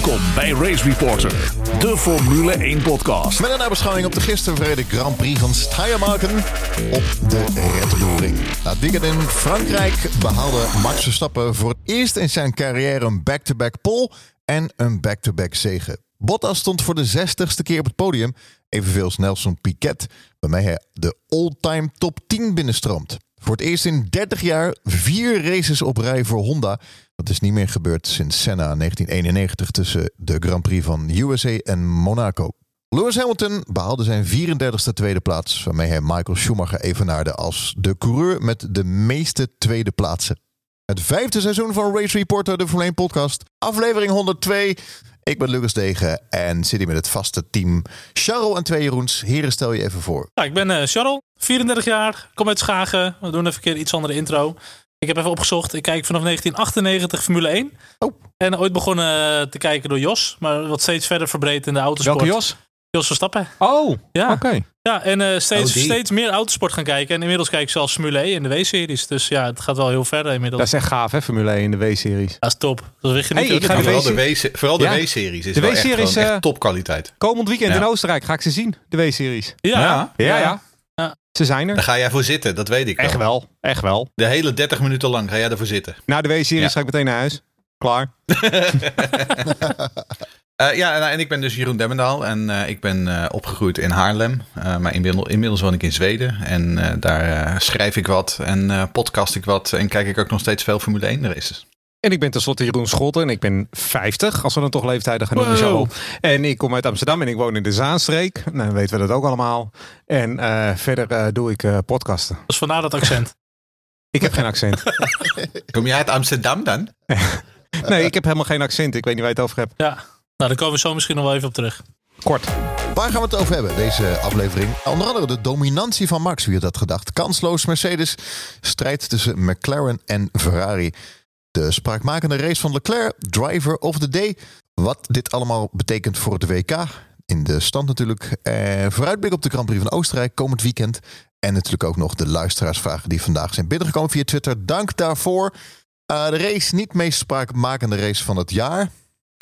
Welkom bij Race Reporter, de Formule 1 podcast. Met een nabeschouwing op de gisteren verreden Grand Prix van Steiermarken op de Red Bull. Na in Frankrijk behaalde Max Verstappen voor het eerst in zijn carrière een back-to-back pole en een back-to-back zege. Bottas stond voor de zestigste keer op het podium, evenveel als Nelson Piquet, waarmee hij de all-time top 10 binnenstroomt. Voor het eerst in 30 jaar vier races op rij voor Honda. Dat is niet meer gebeurd sinds Senna 1991 tussen de Grand Prix van USA en Monaco. Lewis Hamilton behaalde zijn 34e tweede plaats, waarmee hij Michael Schumacher evenaarde als de coureur met de meeste tweede plaatsen. Het vijfde seizoen van Race Reporter, de Formule 1 podcast, aflevering 102. Ik ben Lucas Degen en zit hier met het vaste team Charles en twee Jeroens. Heren, stel je even voor. Nou, ik ben uh, Charles, 34 jaar, kom uit Schagen. We doen even een keer iets andere intro. Ik heb even opgezocht. Ik kijk vanaf 1998 Formule 1. Oh. En ooit begonnen te kijken door Jos, maar wat steeds verder verbreed in de autosport. Welke Jos? Jos Verstappen. Oh, Ja. oké. Ja, en eh, steeds, Oh, steeds meer autosport gaan kijken. En inmiddels kijk ik zelfs Formule 1 in de W-series. Dus ja, het gaat wel heel ver inmiddels. Dat is echt gaaf, hè, Formule 1 in de W-series. Dat is top. Dat is Hey, ik ga de vooral de, vooral de Ja. W-series is De wel echt, W-series, gewoon eh, echt topkwaliteit. Komend weekend Ja. in Oostenrijk ga ik ze zien, de W-series. Ja, Ja. Ja, ja. Ja. Ze zijn Daar er. ga jij voor zitten, dat weet ik wel. Echt wel, echt wel. De hele 30 minuten lang ga jij ervoor zitten. Na de W-series Ja. ga ik meteen naar huis. Klaar. Eh, ja, en, en ik ben dus Jeroen Demmendaal en eh, ik ben eh, opgegroeid in Haarlem. Eh, maar inmiddels, inmiddels woon ik in Zweden en eh, daar schrijf ik wat en eh, podcast ik wat en kijk ik ook nog steeds veel Formule 1 races. En ik ben tenslotte Jeroen Schotten en ik ben 50, als we dan toch leeftijden gaan noemen. Wow. Zo. En ik kom uit Amsterdam en ik woon in de Zaanstreek. Nou, dan weten we dat ook allemaal. En eh, verder doe ik eh, podcasten. dus vandaar dat accent. Ik heb geen accent. Kom jij uit Amsterdam dan? Nee, ik heb helemaal geen accent. Ik weet niet waar je het over hebt. ja, nou daar komen we zo misschien nog wel even op terug. Kort. Waar gaan we het over hebben, deze aflevering? Onder andere de dominantie van Max, wie had dat gedacht? Kansloos Mercedes, strijd tussen McLaren en Ferrari. De spraakmakende race van Leclerc, driver of the day. Wat dit allemaal betekent voor het WK. In de stand natuurlijk. Eh, vooruitblik op de Grand Prix van Oostenrijk komend weekend. En natuurlijk ook nog de luisteraarsvragen die vandaag zijn binnengekomen via Twitter. Dank daarvoor. Eh, de race, niet meest spraakmakende race van het jaar.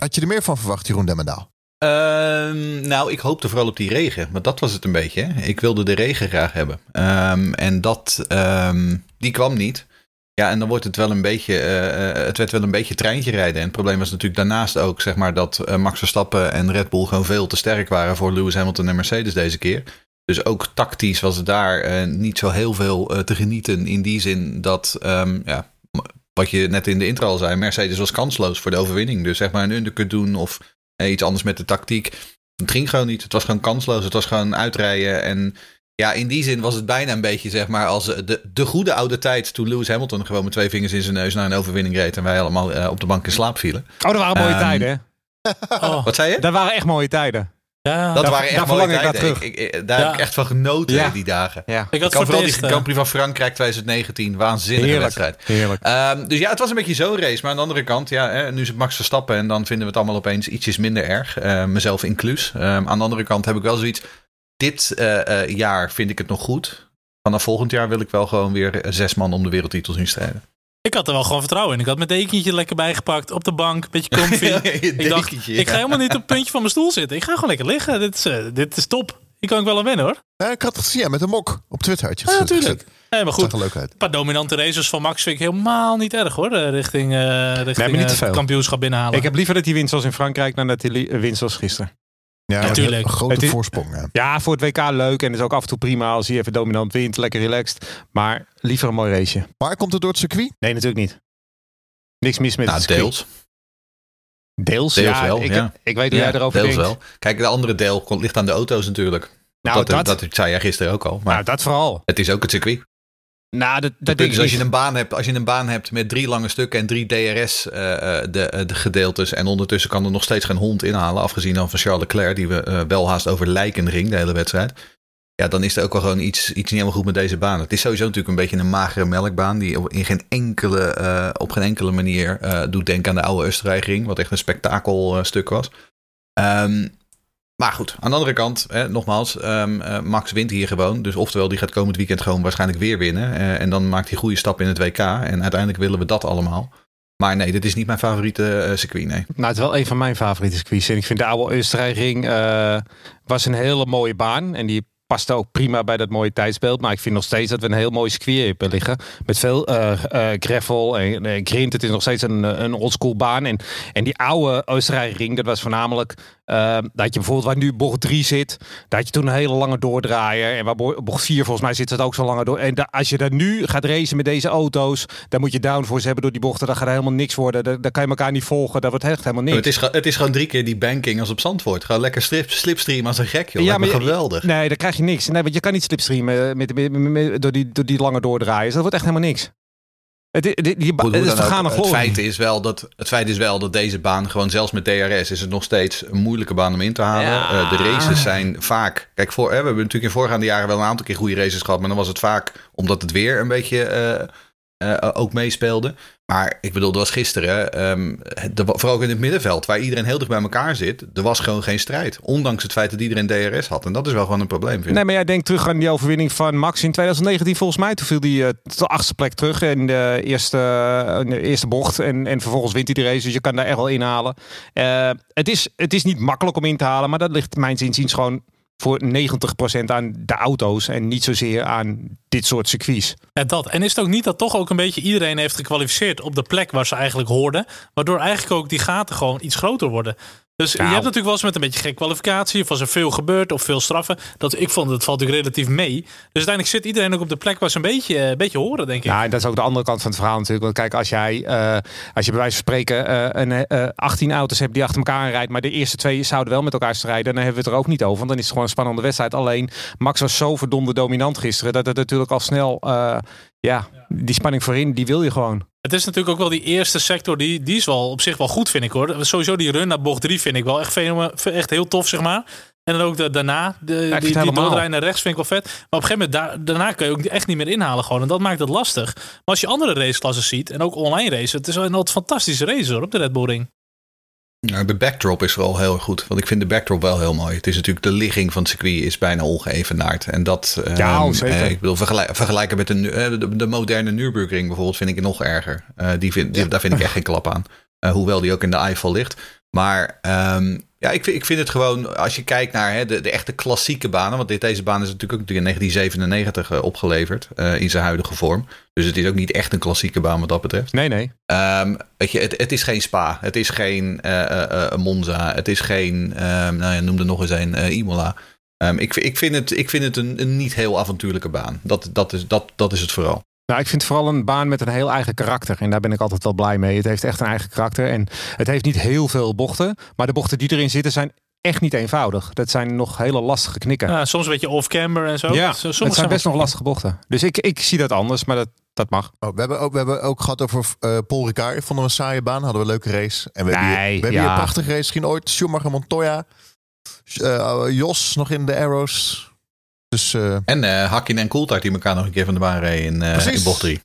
Had je er meer van verwacht, Jeroen Demmendaal? Ehm, nou, ik hoopte vooral op die regen. Want dat was het een beetje. Hè? Ik wilde de regen graag hebben. Ehm, en dat, ehm, die kwam niet. Ja, en dan wordt het wel een beetje, eh, het werd wel een beetje treintje rijden. En het probleem was natuurlijk daarnaast ook, zeg maar, dat eh, Max Verstappen en Red Bull gewoon veel te sterk waren voor Lewis Hamilton en Mercedes deze keer. Dus ook tactisch was het daar niet zo heel veel te genieten. In die zin dat, ja, wat je net in de intro al zei, Mercedes was kansloos voor de overwinning. Dus zeg maar een undercut doen of eh, iets anders met de tactiek. Het ging gewoon niet. Het was gewoon kansloos. Het was gewoon uitrijden. En ja, in die zin was het bijna een beetje zeg maar als de, de goede oude tijd toen Lewis Hamilton gewoon met twee vingers in zijn neus naar een overwinning reed en wij allemaal eh, op de bank in slaap vielen. Oh, dat waren mooie Ehm, tijden, hè? Oh, Wat zei je? Dat waren echt mooie tijden. Ja. Dat daar- waren echt mooie ik tijden. Ik, ik- daar Ja. heb ik echt van genoten Ja. die dagen. Ja. ik had vooral die Grand Prix van Frankrijk 2019. Waanzinnige Heerlijk. wedstrijd. Heerlijk. Ehm, dus ja, het was een beetje zo'n race. Maar aan de andere kant, ja, hè, nu is het Max Verstappen. En dan vinden we het allemaal opeens ietsjes minder erg. Eh, mezelf inclus. Ehm, aan de andere kant heb ik wel zoiets. Dit eh, eh, jaar vind ik het nog goed. Vanaf volgend jaar wil ik wel gewoon weer eh, zes man om de wereldtitel zien strijden. Ik had er wel gewoon vertrouwen in. Ik had mijn dekentje lekker bijgepakt op de bank, beetje comfy. ik dacht, ik ga helemaal niet op het puntje van mijn stoel zitten. Ik ga gewoon lekker liggen. Dit is, eh, dit is top. Hier kan ik wel aan wennen hoor. Ja, ik had het gezien ja, met een mok op Twitter. Had je Ja, natuurlijk. Nee, maar goed. Zag er leuk uit. Een paar dominante races van Max vind ik helemaal niet erg hoor. eh, Richting, eh richting niet kampioenschap binnenhalen. Ik heb liever dat hij wint zoals in Frankrijk dan dat hij wint zoals gisteren. Ja, maar tuurlijk. Een grote Het is- voorsprong. Ja. Ja, voor het WK leuk en is ook af en toe prima als hij even dominant wint. Lekker relaxed. Maar liever een mooi raceje. Maar komt het door het circuit? Nee, natuurlijk niet. Niks mis met Nou, het circuit. deels. Deels, Deels ja, wel, ik, ja. ik weet hoe Ja, jij erover deels denkt. wel. Kijk, de andere deel komt- ligt aan de auto's natuurlijk. Nou, dat, dat, dat, zei jij gisteren ook al. Maar nou, dat vooral. het is ook het circuit. Nou, dat, dat denk is, als je een baan hebt, als je een baan hebt met drie lange stukken en drie DRS eh, eh, de, eh, de gedeeltes en ondertussen kan er nog steeds geen hond inhalen, afgezien dan van Charles Leclerc die we wel haast over lijken ring de hele wedstrijd. Ja, dan is er ook wel gewoon iets, iets niet helemaal goed met deze baan. Het is sowieso natuurlijk een beetje een magere melkbaan die op, in geen enkele, op geen enkele manier doet denken aan de oude Oostenrijkring, wat echt een spektakelstuk was. Ehm, maar goed, aan de andere kant, hè, nogmaals, ehm, eh, Max wint hier gewoon. Dus oftewel, die gaat komend weekend gewoon waarschijnlijk weer winnen. Eh, en dan maakt hij goede stap in het WK. En uiteindelijk willen we dat allemaal. Maar nee, dit is niet mijn favoriete circuit, nee. Nou, het is wel een van mijn favoriete circuits. En ik vind de oude Oostenrijkring was een hele mooie baan. En die past ook prima bij dat mooie tijdsbeeld. Maar ik vind nog steeds dat we een heel mooi circuit hebben liggen. Met veel uh, en uh, grind. Het is nog steeds een, een oldschool baan. En, en die oude Oostenrijkring, dat was voornamelijk Ehm, dat je bijvoorbeeld waar nu bocht 3 zit, dat je toen een hele lange doordraaier. En waar bocht 4 volgens mij zit het ook zo langer door. En als je daar nu gaat racen met deze auto's, dan moet je downforce hebben door die bochten. Dan gaat er helemaal niks worden. Dan, dan kan je elkaar niet volgen. Dat wordt echt helemaal niks. Het is, het is gewoon drie keer die banking als op Zandvoort. Gewoon lekker slip, slipstream als een gek, joh. Ja, maar geweldig. Nee, dan krijg je niks. Nee, want je kan niet slipstreamen met, met, met, door, die, door die lange doordraaiers. Dat wordt echt helemaal niks. Het, die, die, Goed, het, is het, feit is wel dat, het feit is wel dat deze baan, gewoon zelfs met DRS, is het nog steeds een moeilijke baan om in te halen. Ja. Uh, de races zijn vaak. Kijk, voor, hè, we hebben natuurlijk in voorgaande jaren wel een aantal keer goede races gehad. Maar dan was het vaak omdat het weer een beetje uh, uh, ook meespeelde. Maar ik bedoel, dat was gisteren, de, vooral ook in het middenveld, waar iedereen heel dicht bij elkaar zit, er was gewoon geen strijd. Ondanks het feit dat iedereen DRS had. En dat is wel gewoon een probleem. Vind nee, maar jij denkt terug aan die overwinning van Max in 2019 volgens mij. Toen viel hij uh, de achtste plek terug in de eerste, in de eerste bocht. En, en vervolgens wint hij de race, dus je kan daar echt wel inhalen. Het, is, het is niet makkelijk om in te halen, maar dat ligt mijn inziens gewoon voor 90% aan de auto's en niet zozeer aan dit soort circuits. Ja, dat. En is het ook niet dat toch ook een beetje iedereen heeft gekwalificeerd op de plek waar ze eigenlijk hoorden, waardoor eigenlijk ook die gaten gewoon iets groter worden. Dus je hebt natuurlijk wel eens met een beetje gek kwalificatie. Of als er veel gebeurt of veel straffen. Dat, ik vond het valt natuurlijk relatief mee. Dus uiteindelijk zit iedereen ook op de plek waar ze een beetje, een beetje horen, denk ik. Ja, en dat is ook de andere kant van het verhaal natuurlijk. Want kijk, als jij, uh, als je bij wijze van spreken uh, een, uh, 18 auto's hebt die achter elkaar rijden. Maar de eerste twee zouden wel met elkaar strijden. Dan hebben we het er ook niet over. Want dan is het gewoon een spannende wedstrijd. Alleen Max was zo verdomde dominant gisteren. Dat het natuurlijk al snel, ja, die spanning voorin, die wil je gewoon. Het is natuurlijk ook wel die eerste sector, die, die is wel op zich wel goed, vind ik hoor. Sowieso die run naar bocht 3 vind ik wel echt, echt heel tof, zeg maar. En dan ook de, daarna, de, die, die naar rechts vind ik wel vet. Maar op een gegeven moment, daar, daarna kun je ook echt niet meer inhalen gewoon. En dat maakt het lastig. Maar als je andere raceklassen ziet, en ook online racen, het is wel een fantastische race hoor, op de Red Bull Ring. Nou, de backdrop is wel heel goed. Want ik vind de backdrop wel heel mooi. Het is natuurlijk de ligging van het circuit is bijna ongeëvenaard. En dat, ja, um, zeker. ik bedoel, vergelijk, vergelijken met de, de, de, moderne Nürburgring bijvoorbeeld vind ik nog erger. Uh, die vind, die, daar vind ik echt geen klap aan. Uh, hoewel die ook in de Eiffel ligt. Maar um, ja, ik vind, ik vind het gewoon, als je kijkt naar hè, de, de echte klassieke banen. Want dit, deze baan is natuurlijk ook in 1997 uh, opgeleverd uh, in zijn huidige vorm. Dus het is ook niet echt een klassieke baan wat dat betreft. Nee, nee. Um, weet je, het, het, is geen Spa. Het is geen uh, Monza. Het is geen, um, nou ja, noem er nog eens een, Imola. Um, ik, ik, vind het, ik vind het een, een niet heel avontuurlijke baan. Dat, dat, is, dat, dat is het vooral. Nou, ik vind het vooral een baan met een heel eigen karakter. En daar ben ik altijd wel blij mee. Het heeft echt een eigen karakter. En het heeft niet heel veel bochten. Maar de bochten die erin zitten zijn echt niet eenvoudig. Dat zijn nog hele lastige knikken. Ja, soms een beetje off-camber en zo. Ja, soms het zijn best nog lastige bochten. Dus ik, ik zie dat anders, maar dat, dat mag. Oh, we, hebben ook, we hebben ook gehad over uh, Paul Ricard. Vonden we een saaie baan. Hadden we een leuke race. En we nee, hebben hier, we hebben hier een prachtige race. Misschien ooit Schumacher Montoya. Uh, Jos nog in de Arrows. Dus, uh... En uh, Hakkin en Coulthard die elkaar nog een keer van de baan reden in, uh, in bocht 3.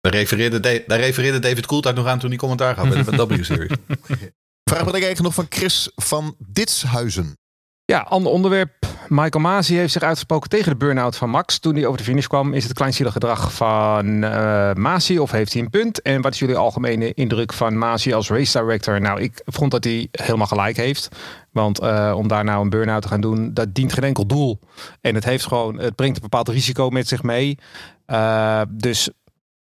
Daar refereerde, daar refereerde David Coulthard nog aan toen hij commentaar gaf bij de W-series. Vraag wat ik eigenlijk nog van Chris van Ditshuizen. Ja, ander onderwerp. Michael Masi heeft zich uitgesproken tegen de burn-out van Max. Toen hij over de finish kwam, is het kleinzielig gedrag van uh, Masi of heeft hij een punt? En wat is jullie algemene indruk van Masi als race director? Nou, ik vond dat hij helemaal gelijk heeft. Want uh, om daar nou een burn-out te gaan doen, dat dient geen enkel doel. En het heeft gewoon, het brengt een bepaald risico met zich mee. Uh, dus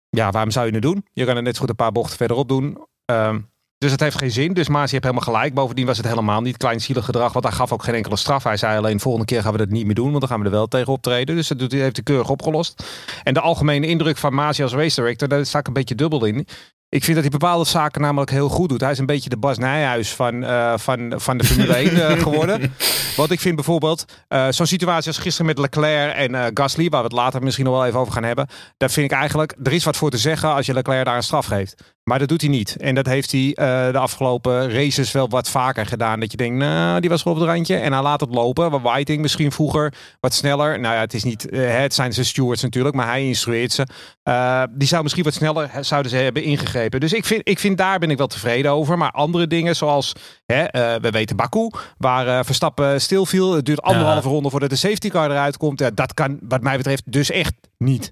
ja, waarom zou je het doen? Je kan er net zo goed een paar bochten verderop doen. Uh, dus het heeft geen zin. Dus Maas, je hebt helemaal gelijk. Bovendien was het helemaal niet kleinzielig gedrag. Want hij gaf ook geen enkele straf. Hij zei alleen, volgende keer gaan we dat niet meer doen. Want dan gaan we er wel tegen optreden. Dus dat heeft hij keurig opgelost. En de algemene indruk van Maas als race director, daar sta ik een beetje dubbel in. Ik vind dat hij bepaalde zaken namelijk heel goed doet. Hij is een beetje de Bas Nijhuis van, uh, van, van de Formule 1 uh, eh, geworden. Want ik vind bijvoorbeeld uh, zo'n situatie als gisteren met Leclerc en Gasly, waar we het later misschien nog wel even over gaan hebben. Daar vind ik eigenlijk, er is wat voor te zeggen als je Leclerc daar een straf geeft. Maar dat doet hij niet. En dat heeft hij de afgelopen races wel wat vaker gedaan. Dat je denkt, nou, die was wel op het randje. En hij laat het lopen. Waar Whiting misschien vroeger wat sneller. Nou ja, het is niet, het zijn zijn stewards natuurlijk, maar hij instrueert ze. die zou misschien wat sneller zouden ze hebben ingegeven dus ik vind, ik vind daar ben ik wel tevreden over. Maar andere dingen zoals, hè, we weten Baku, waar Verstappen stilviel. Het duurt anderhalve ja. ronde voordat de safety car eruit komt. Ja, dat kan wat mij betreft dus echt niet.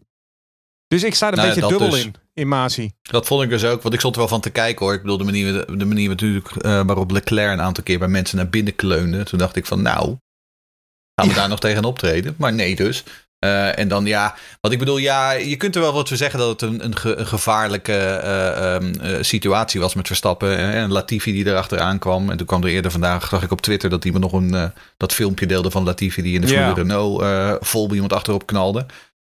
Dus ik sta er een nou beetje dubbel dus. in, in Masi. Dat vond ik dus ook, want ik stond er wel van te kijken hoor. Ik bedoel, de manier, de manier natuurlijk, uh, waarop Leclerc een aantal keer bij mensen naar binnen kleunde. Toen dacht ik van nou, gaan we daar nog tegen optreden? Maar nee dus. Uh, en dan ja, wat ik bedoel, ja, je kunt er wel wat voor zeggen dat het een, een, gevaarlijke uh, situatie was met Verstappen. En Latifi die erachteraan kwam. En toen kwam er eerder vandaag, zag ik op Twitter dat iemand nog een, dat filmpje deelde van Latifi die in de Formule Renault vol iemand achterop knalde.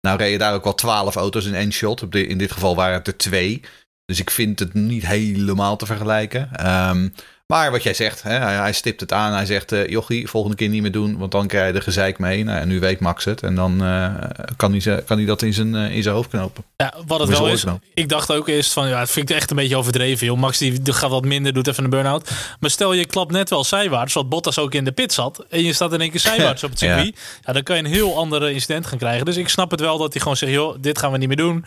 Nou reden daar ook wel twaalf auto's in één shot. In dit geval waren het er twee. Dus ik vind het niet helemaal te vergelijken. Um, maar wat jij zegt, hè, hij, stipt het aan. Hij zegt, uh, jochie, volgende keer niet meer doen, want dan krijg je de gezeik mee. Nou, en nu weet Max het. En dan uh, kan, hij, kan hij dat in zijn, uh, in zijn hoofd knopen. Ja, wat het wel is, ik dacht ook eerst van, ja, het vind ik echt een beetje overdreven. Joh. Max die gaat wat minder, doet even een burn-out. Maar stel je klapt net wel zijwaarts, wat Bottas ook in de pit zat. En je staat in één keer zijwaarts op het circuit. Ja. ja. dan kan je een heel andere incident gaan krijgen. Dus ik snap het wel dat hij gewoon zegt, joh, dit gaan we niet meer doen.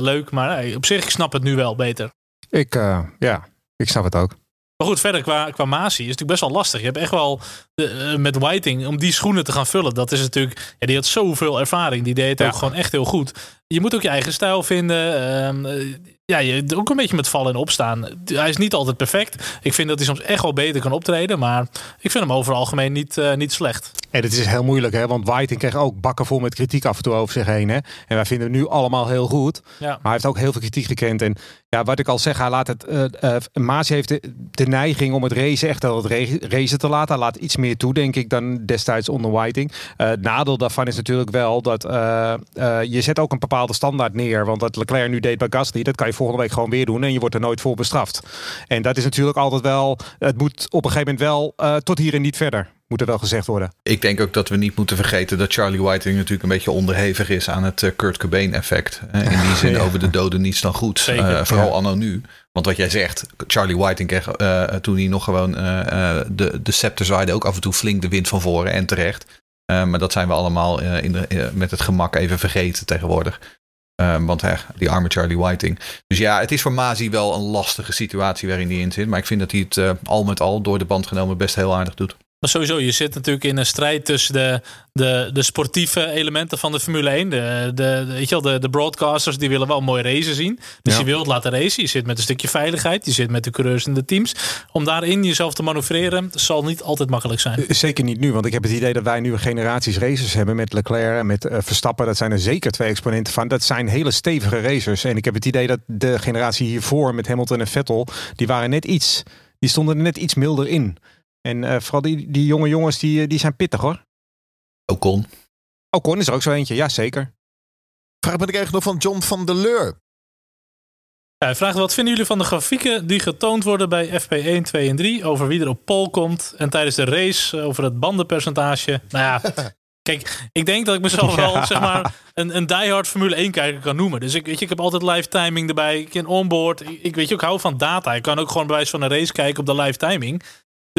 leuk, maar op zich, ik snap het nu wel beter. Ik, ja, ik snap het ook. Maar goed, verder qua, qua Masi is het natuurlijk best wel lastig. Je hebt echt wel de, uh, met Whiting om die schoenen te gaan vullen. Dat is natuurlijk, ja, die had zoveel ervaring. Die deed het ook gewoon echt heel goed. Je moet ook je eigen stijl vinden. Uh, ja, je ook een beetje met vallen en opstaan. Hij is niet altijd perfect. Ik vind dat hij soms echt wel beter kan optreden. Maar ik vind hem over algemeen niet, uh, niet slecht. En het is heel moeilijk, hè? Want Whiting kreeg ook bakken vol met kritiek af en toe over zich heen. Hè? En wij vinden hem nu allemaal heel goed. Ja. Maar hij heeft ook heel veel kritiek gekend. En ja, wat ik al zeg, hij laat het. Uh, uh, Maas heeft de, de, neiging om het racen echt wel het racen te laten. Hij laat iets meer toe, denk ik, dan destijds onder Whiting. het nadeel daarvan is natuurlijk wel dat je zet ook een bepaalde standaard neer. Want wat Leclerc nu deed bij Gasly, dat kan je volgende week gewoon weer doen. En je wordt er nooit voor bestraft. En dat is natuurlijk altijd wel. Het moet op een gegeven moment wel tot hier en niet verder. Moet er wel gezegd worden. Ik denk ook dat we niet moeten vergeten dat Charlie Whiting natuurlijk een beetje onderhevig is aan het uh, Kurt Cobain effect. In die zin over de doden niets dan goed. Zeker, vooral ja. anno nu. Want wat jij zegt, Charlie Whiting kreeg toen hij nog gewoon de, de scepter zwaaide ook af en toe flink de wind van voren en terecht. maar dat zijn we allemaal in de, met het gemak even vergeten tegenwoordig. Um, want hè, die arme Charlie Whiting. Dus ja, het is voor Mazi wel een lastige situatie waarin hij in zit. Maar ik vind dat hij het uh, al met al door de band genomen best heel aardig doet. Maar sowieso, je zit natuurlijk in een strijd tussen de, de, de sportieve elementen van de Formule 1. De, de, weet je wel, de, de broadcasters die willen wel mooie racen zien. Dus je wilt laten racen. Je zit met een stukje veiligheid. Je zit met de coureurs en de teams. Om daarin jezelf te manoeuvreren zal niet altijd makkelijk zijn. Eh, zeker niet nu, want ik heb het idee dat wij nu generaties racers hebben met Leclerc en met uh, Verstappen. Dat zijn er zeker twee exponenten van. Dat zijn hele stevige racers. En ik heb het idee dat de generatie hiervoor met Hamilton en Vettel, die waren net iets, die stonden er net iets milder in. En uh, vooral die, die jonge jongens, die, die zijn pittig hoor. Ocon. Ocon is er ook zo eentje, ja zeker. Vraag ben ik eigenlijk nog van John van der Leur. Ja, hij vraagt wat vinden jullie van de grafieken die getoond worden bij FP1, 2 en 3 over wie er op pol komt en tijdens de race eh, over het bandenpercentage. Nou ja, kijk, ik denk dat ik mezelf wel zeg maar een, een diehard Formule 1 kijker kan noemen. Dus ik weet je, ik heb altijd live timing erbij, ik ken onboard. Ik, ik weet je, ik hou van data. Ik kan ook gewoon bij wijze van een race kijken op de live timing.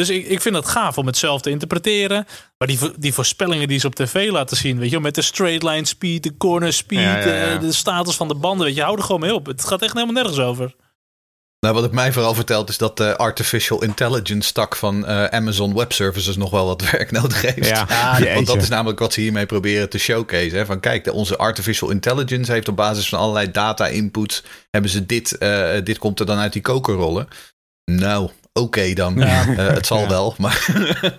Dus ik, ik vind het gaaf om het zelf te interpreteren. Maar die, die voorspellingen die ze op tv laten zien, weet je, met de straight line speed, de corner speed, De, de, status van de banden, weet je, hou er gewoon mee op. Het gaat echt helemaal nergens over. Nou, wat het mij vooral vertelt is dat de artificial intelligence tak van uh, Amazon Web Services nog wel wat werk nodig heeft. Ja. Want dat is namelijk wat ze hiermee proberen te showcase. Hè? Van kijk, de, onze artificial intelligence heeft op basis van allerlei data inputs, hebben ze dit, uh, dit komt er dan uit die koker rollen. Nou, oké dan. Ja. Uh, het zal wel, maar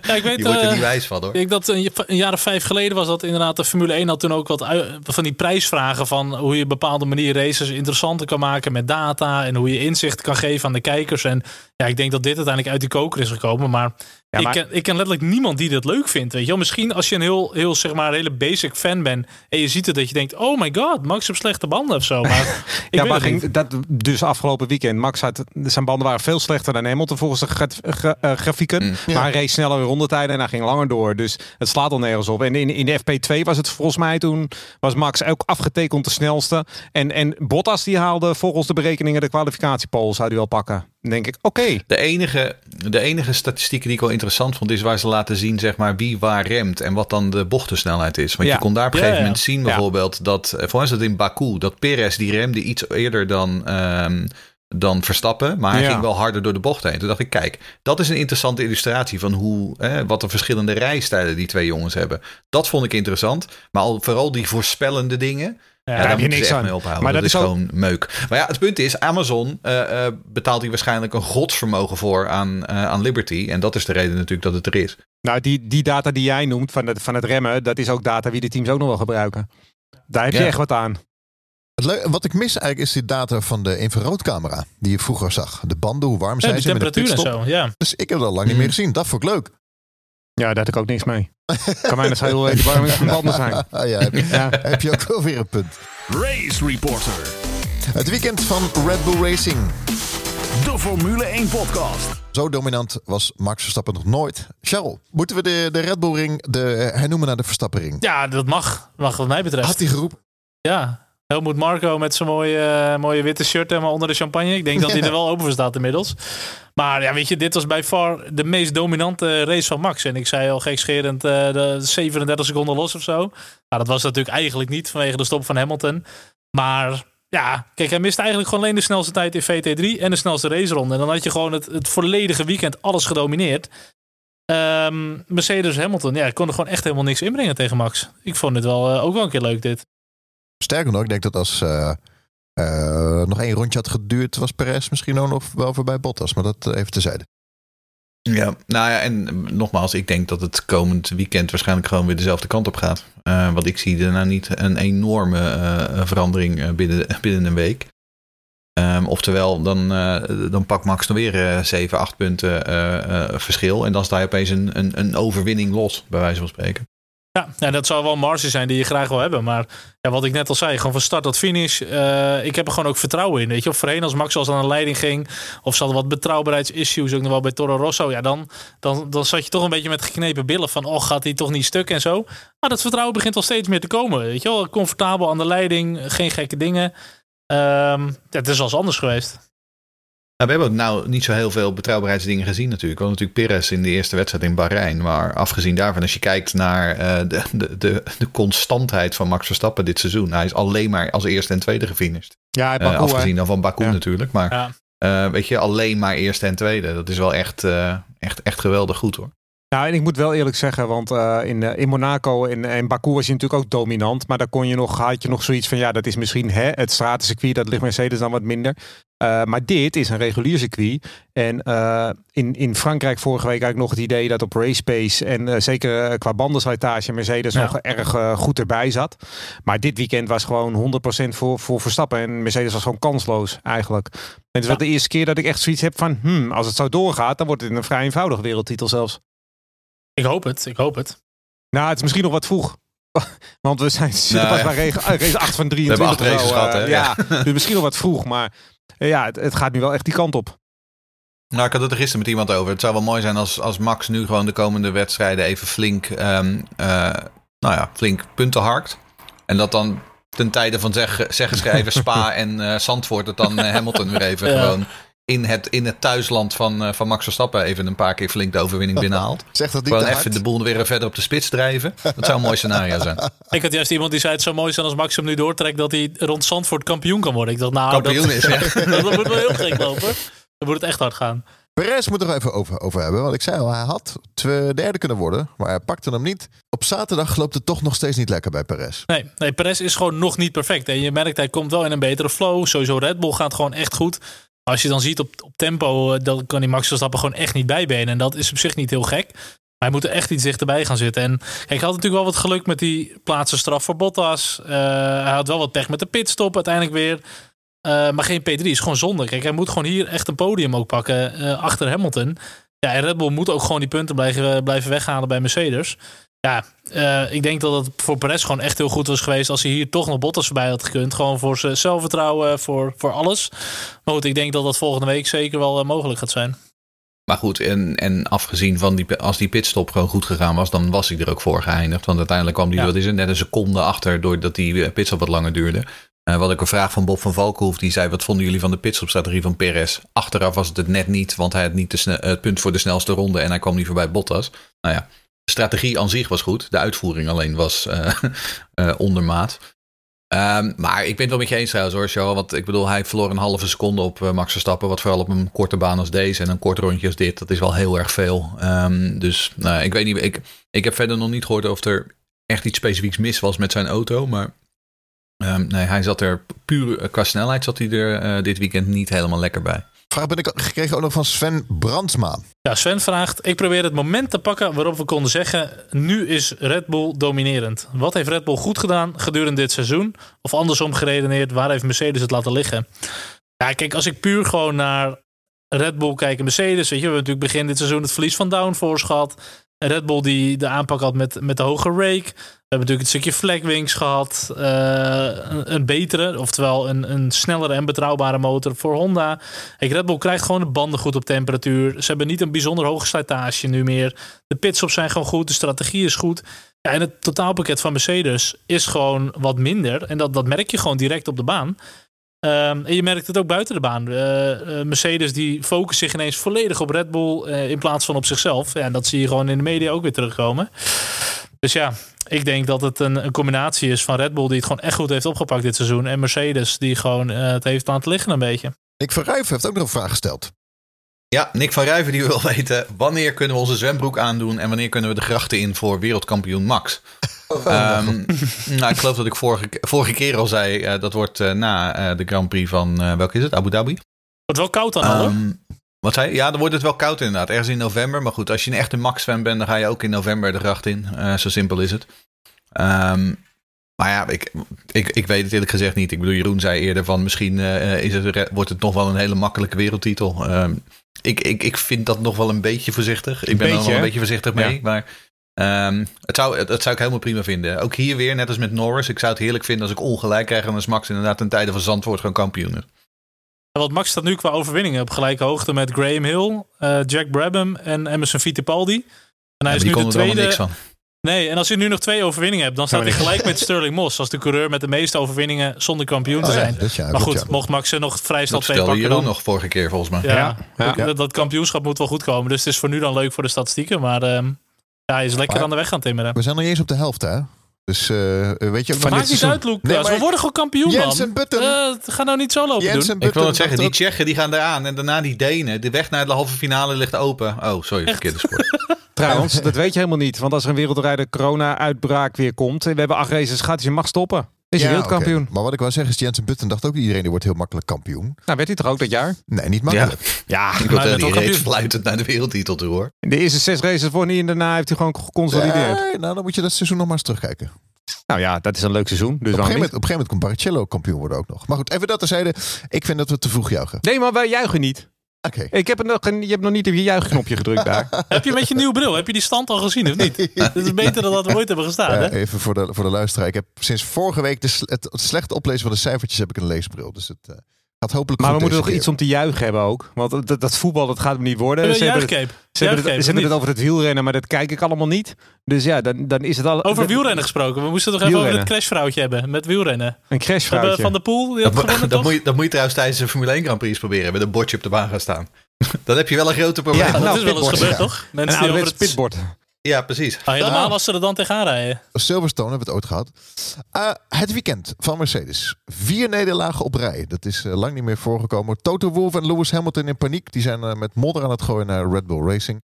ja, ik weet, je wordt er niet uh, wijs van hoor. Ik dat een, een, jaar of vijf geleden was dat inderdaad de Formule 1 had toen ook wat van die prijsvragen van hoe je op bepaalde manier races interessanter kan maken met data en hoe je inzicht kan geven aan de kijkers. En ja, ik denk dat dit uiteindelijk uit die koker is gekomen, maar ik, ken, ik ken letterlijk niemand die dit leuk vindt. Weet je wel? Misschien als je een heel, heel zeg maar, hele basic fan bent en je ziet het dat je denkt: oh my god, Max heeft slechte banden of zo. Maar ja, maar ging, dat dus afgelopen weekend. Max had zijn banden waren veel slechter dan Hamilton volgens de eh, grafieken. Mm. Maar hij reed sneller rondetijden en hij ging langer door. Dus het slaat al nergens op. En in, in de FP2 was het volgens mij toen was Max ook afgetekend de snelste. En, en Bottas die haalde volgens de berekeningen de kwalificatiepol zou hij wel pakken denk ik, oké. De, enige, de enige statistieken die ik wel interessant vond, is waar ze laten zien, zeg maar, wie waar remt en wat dan de bochtensnelheid is. Want je kon daar op een gegeven moment zien, bijvoorbeeld, dat, eh, voor dat in Baku, dat Perez die remde iets eerder dan. Um, dan Verstappen, maar hij ging wel harder door de bocht heen. Toen dacht ik, kijk, dat is een interessante illustratie van hoe, hè, wat de verschillende rijstijlen die twee jongens hebben. Dat vond ik interessant. Maar al, vooral die voorspellende dingen, Ja, daar heb je niks aan. Mee ophouden. Maar dat, is, gewoon meuk. Maar ja, het punt is, Amazon uh, betaalt hier waarschijnlijk een godsvermogen voor aan, aan Liberty. En dat is de reden natuurlijk dat het er is. Nou, die, die data die jij noemt van het, van het remmen, dat is ook data wie de teams ook nog wel gebruiken. Daar heb je echt wat aan. Wat ik mis eigenlijk is die data van de infraroodcamera die je vroeger zag. De banden, hoe warm zijn ze met de temperatuur en zo. Ja. Dus ik heb dat al lang niet meer mhm. gezien. Dat vond ik leuk. Ja, daar had ik ook niks mee. Kan mij nog heel even warm van banden zijn. Ah, ja, heb, je, ja. heb je ook wel weer een punt. Race Reporter. Het weekend van Red Bull Racing. De Formule 1 podcast. Zo dominant was Max Verstappen nog nooit. Charles, moeten we de, de Red Bull Ring de, hernoemen naar de Verstappen Ring? Ja, dat mag. Mag wat mij betreft. Had hij geroepen? Ja, Helmoet Marco met zijn mooie, mooie witte shirt helemaal onder de champagne. Ik denk dat hij er wel open voor staat inmiddels. Maar ja, weet je, dit was bij far de meest dominante race van Max. En ik zei al gekscherend uh, de 37 seconden los of zo. Nou, dat was natuurlijk eigenlijk niet vanwege de stop van Hamilton. Maar ja, kijk, hij miste eigenlijk gewoon alleen de snelste tijd in VT3 en de snelste raceronde. En dan had je gewoon het, het volledige weekend alles gedomineerd. Um, Mercedes Hamilton, ja, kon er gewoon echt helemaal niks inbrengen tegen Max. Ik vond het wel uh, ook wel een keer leuk dit. Sterker nog, ik denk dat als uh, uh, nog één rondje had geduurd, was Perez misschien ook nog wel voorbij Bottas. Maar dat even tezijde. Ja, nou ja, en nogmaals, ik denk dat het komend weekend waarschijnlijk gewoon weer dezelfde kant op gaat. Want ik zie daarna niet een enorme verandering binnen, binnen een week. Um, oftewel, dan, uh, dan pakt Max dan weer 7, 8 punten verschil. En dan sta je opeens een, een, een overwinning los, bij wijze van spreken. Ja, en dat zou wel een marge zijn die je graag wil hebben. Maar ja, wat ik net al zei, gewoon van start tot finish. Uh, ik heb er gewoon ook vertrouwen in. Weet je, of voorheen als Max als aan de leiding ging. Of ze hadden wat betrouwbaarheidsissues ook nog wel bij Toro Rosso. Ja, dan, dan, dan zat je toch een beetje met geknepen billen van... oh, gaat hij toch niet stuk en zo. Maar dat vertrouwen begint wel steeds meer te komen. Weet je wel, comfortabel aan de leiding. Geen gekke dingen. Um, het is als anders geweest. Nou, we hebben nou niet zo heel veel betrouwbaarheidsdingen gezien natuurlijk. We hadden natuurlijk Perez in de eerste wedstrijd in Bahrein. Maar afgezien daarvan, als je kijkt naar uh, de, de, de, de constantheid van Max Verstappen dit seizoen. Hij is alleen maar als eerste en tweede gefinished. Ja, Baku, uh, afgezien dan van Baku natuurlijk. Maar ja. uh, weet je, alleen maar eerste en tweede. Dat is wel echt, echt, echt geweldig goed hoor. Nou, en ik moet wel eerlijk zeggen, want uh, in, in Monaco en, en Baku was je natuurlijk ook dominant. Maar daar kon je nog, had je nog zoiets van, ja, dat is misschien hè, het stratencircuit, dat ligt Mercedes dan wat minder. Uh, maar dit is een regulier circuit. En uh, in, in Frankrijk vorige week eigenlijk nog het idee dat op race pace en zeker qua bandenslijtage Mercedes ja. nog erg goed erbij zat. Maar dit weekend was gewoon 100% voor, voor Verstappen. En Mercedes was gewoon kansloos eigenlijk. En het is wel de eerste keer dat ik echt zoiets heb van, hmm, als het zo doorgaat, dan wordt het een vrij eenvoudige wereldtitel zelfs. Ik hoop het, ik hoop het. Nou, het is misschien nog wat vroeg. Want we zijn pas bij race, 8 van 23. We hebben acht gehad, hè? Eh, ja, dus misschien nog wat vroeg. Maar eh, ja, het, het, gaat nu wel echt die kant op. Nou, ik had het er gisteren met iemand over. Het zou wel mooi zijn als, als Max nu gewoon de komende wedstrijden even flink, um, uh, nou ja, flink punten harkt. En dat dan ten tijde van zeggen, zeggen schrijven Spa en uh, Zandvoort het dan Hamilton weer even ja. gewoon in het, in het thuisland van, uh, van Max Verstappen even een paar keer flink de overwinning binnenhaalt. Zeg dat niet Gewoon even de boel weer verder op de spits drijven. Dat zou een mooi scenario zijn. Ik had juist iemand die zei het zou mooi zijn als Max hem nu doortrekt dat hij rond Zandvoort kampioen kan worden. Ik dacht nou, kampioen dat, is, ja. dat moet wel heel gek lopen. Dan moet het echt hard gaan. Perez moet er nog even over, over hebben. Want ik zei al, hij had twee derde kunnen worden. Maar hij pakte hem niet. Op zaterdag loopt het toch nog steeds niet lekker bij Perez. Nee, nee Perez is gewoon nog niet perfect. En je merkt, hij komt wel in een betere flow. Sowieso Red Bull gaat gewoon echt goed. Als je dan ziet op, op tempo, eh, dan kan die Max Verstappen gewoon echt niet bijbenen. En dat is op zich niet heel gek. Maar hij moet er echt iets dichterbij gaan zitten. En kijk, hij had natuurlijk wel wat geluk met die plaatsenstraf voor Bottas. Uh, hij had wel wat pech met de pitstop uiteindelijk weer. Uh, maar geen P3 is gewoon zonde. Kijk, hij moet gewoon hier echt een podium ook pakken achter Hamilton. Ja, en Red Bull moet ook gewoon die punten blijven, blijven weghalen bij Mercedes. Ja, uh, ik denk dat het voor Perez gewoon echt heel goed was geweest als hij hier toch nog Bottas voorbij had gekund. Gewoon voor zijn zelfvertrouwen, voor, voor alles. Maar goed, ik denk dat dat volgende week zeker wel uh, mogelijk gaat zijn. Maar goed, en, en afgezien van die, als die pitstop gewoon goed gegaan was, dan was hij er ook voor geëindigd. Want uiteindelijk kwam hij, ja. wat is het, net een seconde achter doordat die pitstop wat langer duurde. Uh, wat ik een vraag van Bob van Valkenhoef, die zei: Wat vonden jullie van de pitstopstrategie van Perez? Achteraf was het het net niet, want hij had niet de het punt voor de snelste ronde en hij kwam niet voorbij Bottas. Nou ja, strategie aan zich was goed. De uitvoering alleen was uh, uh, ondermaat. Um, maar ik ben het wel met je eens trouwens hoor, Joe. Want ik bedoel, hij verloor een halve seconde op uh, Max Verstappen. Wat vooral op een korte baan als deze en een kort rondje als dit. Dat is wel heel erg veel. Um, dus nou, ik weet niet. Ik, ik heb verder nog niet gehoord of er echt iets specifieks mis was met zijn auto. Maar Um, nee, hij zat er puur qua snelheid zat hij er dit weekend niet helemaal lekker bij. Vraag ben ik gekregen ook nog van Sven Brandsma. Ja, Sven vraagt: Ik probeer het moment te pakken waarop we konden zeggen: nu is Red Bull dominerend. Wat heeft Red Bull goed gedaan gedurende dit seizoen? Of andersom geredeneerd, waar heeft Mercedes het laten liggen? Ja, kijk, als ik puur gewoon naar Red Bull kijk en Mercedes, weet je, we hebben natuurlijk begin dit seizoen het verlies van downforce gehad. Red Bull die de aanpak had met, met de hoge rake. We hebben natuurlijk het stukje flagwings gehad. Uh, een, een, betere, oftewel een, een snellere en betrouwbare motor voor Honda. Kijk, Red Bull krijgt gewoon de banden goed op temperatuur. Ze hebben niet een bijzonder hoge slijtage nu meer. De pitstops zijn gewoon goed. De strategie is goed. Ja, en het totaalpakket van Mercedes is gewoon wat minder. En dat, dat merk je gewoon direct op de baan. Um, en je merkt het ook buiten de baan. Uh, Mercedes die focust zich ineens volledig op Red Bull uh, in plaats van op zichzelf. Ja, en dat zie je gewoon in de media ook weer terugkomen. Dus ja, ik denk dat het een, een, combinatie is van Red Bull die het gewoon echt goed heeft opgepakt dit seizoen. En Mercedes die gewoon het heeft laten liggen een beetje. Nick van Rijven heeft ook nog een vraag gesteld. Ja, Nick van Rijven die wil weten wanneer kunnen we onze zwembroek aandoen en wanneer kunnen we de grachten in voor wereldkampioen Max. Um, nou, ik geloof dat ik vorige, vorige keer al zei, uh, dat wordt uh, na uh, de Grand Prix van, welke is het, Abu Dhabi? Wordt wel koud dan al, um, Wat zei je? Ja, dan wordt het wel koud inderdaad, ergens in november. Maar goed, als je een echte Max-fan bent, dan ga je ook in november de gracht in. zo simpel is het. Um, maar ja, ik, ik, ik weet het eerlijk gezegd niet. Ik bedoel, Jeroen zei eerder van misschien is het, wordt het nog wel een hele makkelijke wereldtitel. ik, ik, ik vind dat nog wel een beetje voorzichtig. Ik ben er nog wel een beetje voorzichtig mee. Ja. Maar Um, het zou, dat zou ik helemaal prima vinden. Ook hier weer, net als met Norris. Ik zou het heerlijk vinden als ik ongelijk krijg. En als Max inderdaad ten tijde van Zandvoort gewoon kampioen is. Want Max staat nu qua overwinningen op gelijke hoogte met Graham Hill, uh, Jack Brabham en Emerson Fittipaldi. En hij is nu de tweede. Niks van. Nee, en als je nu nog twee overwinningen hebt, dan staat hij gelijk met Sterling Moss als de coureur met de meeste overwinningen zonder kampioen te oh zijn. Ja, maar goed, mocht Max er nog vrij snel twee pakken. Dat nog vorige keer volgens mij. Ja, ja. Dat, kampioenschap moet wel goed komen. Dus het is voor nu dan leuk voor de statistieken. Maar uh, ja, hij is lekker aan de weg gaan timmeren. We zijn nog eens op de helft, hè? Dus uh, weet je ook Maakt niet uit, Luke. Nee, we worden gewoon kampioen, Jensen man. Button. Uh, ga nou niet zo lopen Jensen doen. Ik wil het zeggen, die Tsjechen die gaan eraan. En daarna die Denen. De weg naar de halve finale ligt open. Oh, sorry, verkeerde sport. Trouwens, dat weet je helemaal niet. Want als er een wereldrijder corona-uitbraak weer komt... en we hebben acht races gaat, je mag stoppen. Is hij wereldkampioen. Maar wat ik wou zeggen is, Jensen Button dacht ook iedereen die wordt heel makkelijk kampioen. Nou, werd hij toch ook dat jaar? Nee, niet makkelijk. Ja, ja ik wil dat hij reed fluitend naar de wereldtitel toe hoor. In de eerste zes races voor niet en daarna heeft hij gewoon geconsolideerd. Ja, nou, dan moet je dat seizoen nog maar eens terugkijken. Nou ja, dat is een leuk seizoen. Dus op, een gegeven moment, op een gegeven moment komt Barrichello kampioen worden ook nog. Maar goed, even dat terzijde. Ik vind dat we te vroeg juichen. Nee, maar wij juichen niet. Okay. Ik heb nog, je hebt nog niet op je juichknopje gedrukt daar. heb je met je nieuwe bril, heb je die stand al gezien of niet? Het is beter dan dat we ooit hebben gestaan. Ja, hè? Even voor de, voor de luisteraar. Ik heb sinds vorige week de, het, het slechte oplezen van de cijfertjes heb ik een leesbril. Dus het uh, gaat hopelijk Maar we moeten nog iets om te juichen hebben ook. Want dat, dat voetbal dat gaat hem niet worden. Ze, hebben het, ze, hebben het, ze hebben het over het wielrennen, maar dat kijk ik allemaal niet. Dus ja, dan, dan is het al... Over wielrennen gesproken. We moesten toch even over het crashvrouwtje hebben met wielrennen. Een crashvrouwtje. Van de Poel. Die dat, gewonnen, dat, moet je, dat moet je trouwens tijdens de Formule 1 Grand Prix proberen. Met een bordje op de baan gaan staan. Dan heb je wel een grote probleem. Ja, dat nou, is wel eens gebeurd, toch? Mensen die over het pitbord. Ja, precies. Ah, helemaal als ze er dan tegenaan rijden. Silverstone hebben we het ooit gehad. Uh, het weekend van Mercedes. Vier nederlagen op rij. Dat is uh, lang niet meer voorgekomen. Toto Wolff en Lewis Hamilton in paniek. Die zijn uh, met modder aan het gooien naar Red Bull Racing.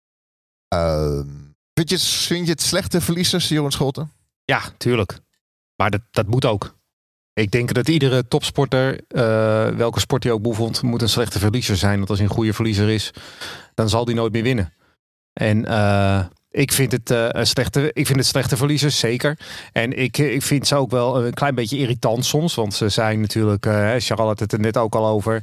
vind, je, vind je het slechte verliezers, Jeroen Scholten? Ja, tuurlijk. Maar dat, dat moet ook. Ik denk dat iedere topsporter, welke sport hij ook beoefent, moet een slechte verliezer zijn. Want als hij een goede verliezer is, dan zal hij nooit meer winnen. En ik vind het, uh, een slechte, ik vind het slechte verliezers, zeker. En ik, ik vind ze ook wel een klein beetje irritant soms. Want ze zijn natuurlijk, uh, Charlotte had het er net ook al over.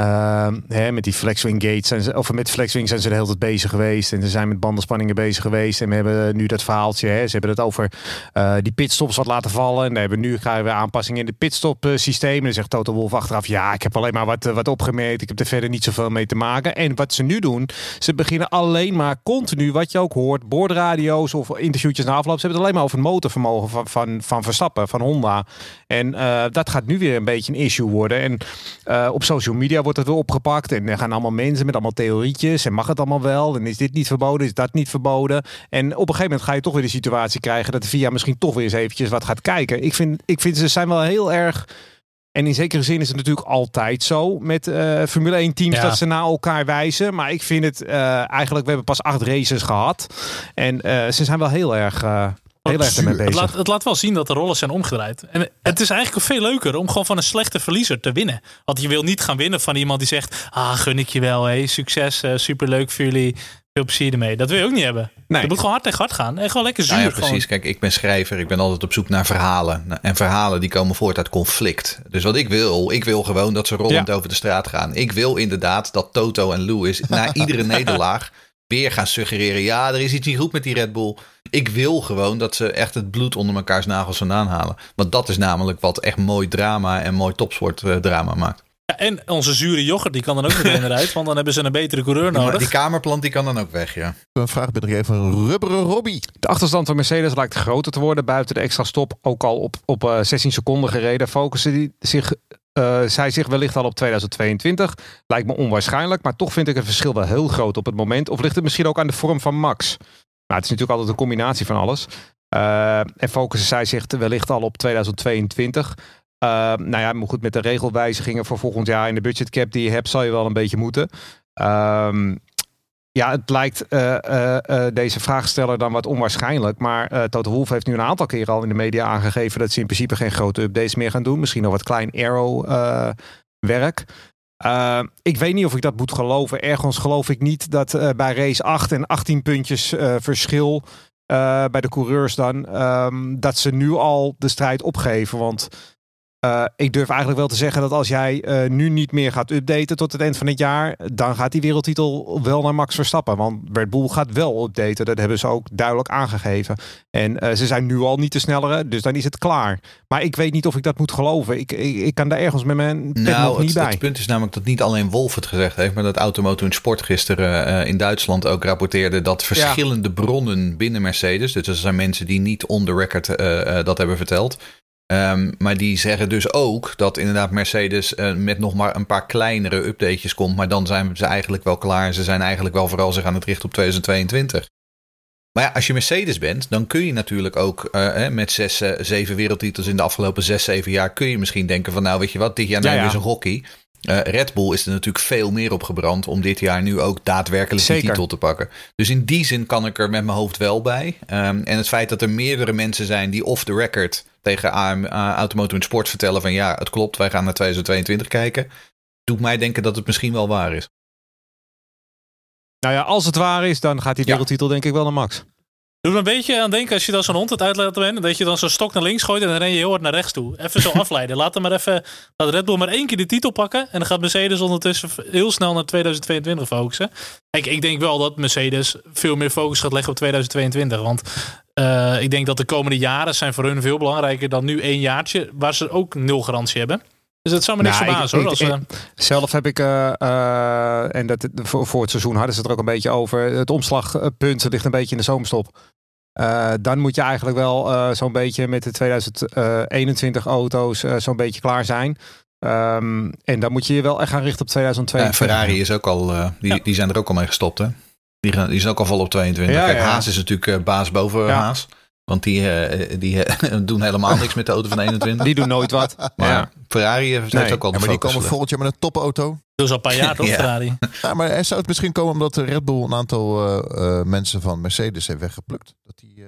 Uh, hè, met die flexwing gates zijn ze, of met flexwing zijn ze de hele tijd bezig geweest. En ze zijn met bandenspanningen bezig geweest. En we hebben nu dat verhaaltje. Hè, ze hebben het over uh, die pitstops wat laten vallen. En we hebben nu gaan we aanpassingen in de pitstop systeem. En dan zegt Toto Wolf achteraf: ja, ik heb alleen maar wat, wat opgemeten. Ik heb er verder niet zoveel mee te maken. En wat ze nu doen, ze beginnen alleen maar continu, wat je ook hoort, boordradio's of interviewtjes na afloop. Ze hebben het alleen maar over het motorvermogen van, van, van Verstappen, van Honda. En uh, dat gaat nu weer een beetje een issue worden. En uh, op social media wordt het weer opgepakt. En er gaan allemaal mensen met allemaal theorietjes. En mag het allemaal wel? En is dit niet verboden? Is dat niet verboden? En op een gegeven moment ga je toch weer de situatie krijgen dat de VIA misschien toch weer eens eventjes wat gaat kijken. Ik vind, ik vind ze zijn wel heel erg. En in zekere zin is het natuurlijk altijd zo met uh, Formule 1 teams dat ze naar elkaar wijzen. Maar ik vind het uh, eigenlijk, we hebben pas acht races gehad. En uh, ze zijn wel heel erg heel erg ermee bezig. Het laat, het laat wel zien dat de rollen zijn omgedraaid. En het is eigenlijk veel leuker om gewoon van een slechte verliezer te winnen. Want je wil niet gaan winnen van iemand die zegt... Ah, gun ik je wel, hey, succes, uh, superleuk voor jullie. Veel plezier ermee. Dat wil je ook niet hebben. Nee. Je moet gewoon hard tegen hard gaan. En gewoon lekker zuur. Nou ja, precies. Kijk, ik ben schrijver. Ik ben altijd op zoek naar verhalen. En verhalen die komen voort uit conflict. Dus wat ik wil, ik wil gewoon dat ze rollend over de straat gaan. Ik wil inderdaad dat Toto en Lewis na iedere nederlaag weer gaan suggereren. Ja, er is iets niet goed met die Red Bull. Ik wil gewoon dat ze echt het bloed onder mekaars nagels vandaan halen. Want dat is namelijk wat echt mooi drama en mooi topsport uh, drama maakt. Ja, en onze zure yoghurt, die kan dan ook meteen eruit. Want dan hebben ze een betere coureur nodig. die kamerplant die kan dan ook weg, ja. Een vraag ben ik even rubberen Robbie. De achterstand van Mercedes lijkt groter te worden. Buiten de extra stop ook al op, op uh, eh, 16 seconden gereden. Focussen die zich uh, zij zich wellicht al op 2022. Lijkt me onwaarschijnlijk, maar toch vind ik het verschil wel heel groot op het moment. Of ligt het misschien ook aan de vorm van Max? Nou, het is natuurlijk altijd een combinatie van alles. Uh, en focussen zij zich wellicht al op 2022. Uh, nou ja, maar goed, met de regelwijzigingen voor volgend jaar in de budgetcap die je hebt, zal je wel een beetje moeten. Uh, ja, het lijkt uh, uh, deze vraagsteller dan wat onwaarschijnlijk. Maar Toto Wolff heeft nu een aantal keren al in de media aangegeven dat ze in principe geen grote updates meer gaan doen. Misschien nog wat klein arrow werk. ik weet niet of ik dat moet geloven. Ergens geloof ik niet dat bij race 8 en 18 puntjes verschil bij de coureurs dan, um, dat ze nu al de strijd opgeven. Want uh, ik durf eigenlijk wel te zeggen dat als jij uh, nu niet meer gaat updaten tot het eind van het jaar, dan gaat die wereldtitel wel naar Max Verstappen. Want Red Bull gaat wel updaten. Dat hebben ze ook duidelijk aangegeven. En uh, ze zijn nu al niet de snellere, dus dan is het klaar. Maar ik weet niet of ik dat moet geloven. Ik, ik, ik kan daar ergens met mijn nou, nog niet het, bij. Het punt is namelijk dat niet alleen Wolf het gezegd heeft, maar dat Automoto in Sport gisteren in Duitsland ook rapporteerde dat verschillende ja. bronnen binnen Mercedes, dus er zijn mensen die niet on the record dat hebben verteld, Um, maar die zeggen dus ook dat inderdaad Mercedes uh, met nog maar een paar kleinere updates komt. Maar dan zijn ze eigenlijk wel klaar. Ze zijn eigenlijk wel vooral zich aan het richten op 2022. Maar ja, als je Mercedes bent, dan kun je natuurlijk ook uh, met zes, uh, zeven wereldtitels in de afgelopen zes, zeven jaar. kun je misschien denken van, nou weet je wat, dit jaar we ja, ja. een hockey. Uh, Red Bull is er natuurlijk veel meer op gebrand om dit jaar nu ook daadwerkelijk de titel te pakken. Dus in die zin kan ik er met mijn hoofd wel bij. Um, en het feit dat er meerdere mensen zijn die off the record tegen AM, uh, Automotive Sport vertellen van ja, het klopt, wij gaan naar 2022 kijken, doet mij denken dat het misschien wel waar is. Nou ja, als het waar is, dan gaat die wereldtitel ja. denk ik wel naar Max. Doe er een beetje aan denken als je dan zo'n hond het uitlaten bent. Dat je dan zo'n stok naar links gooit en dan ren je heel hard naar rechts toe. Even zo afleiden. Laat hem maar even. Laat Red Bull maar één keer de titel pakken. En dan gaat Mercedes ondertussen heel snel naar 2022 focussen. Kijk, ik denk wel dat Mercedes veel meer focus gaat leggen op 2022. Want uh, ik denk dat de komende jaren zijn voor hun veel belangrijker dan nu één jaartje. Waar ze ook nul garantie hebben. Dus dat zou me niks nou, verbazen hoor. Als, zelf heb ik, uh, uh, en dat, voor, voor het seizoen hadden ze het er ook een beetje over. Het omslagpunt ligt een beetje in de zomerstop. Uh, dan moet je eigenlijk wel zo'n beetje met de 2021 auto's zo'n beetje klaar zijn. Um, en dan moet je je wel echt gaan richten op 2022. Ferrari is ook al, die, ja. die zijn er ook al mee gestopt hè? Die, gaan, die zijn ook al vol op 22. Ja, Kijk, Haas is natuurlijk baas boven Haas. Want die, uh, die uh, doen helemaal niks met de auto van 21. Die doen nooit wat. Maar ja. Ferrari heeft nee. ook al ja, Maar die komen volgend jaar met een topauto. Dus al een paar jaar toch, ja. Ferrari? Ja, maar zou het misschien komen omdat Red Bull een aantal uh, mensen van Mercedes heeft weggeplukt? Dat die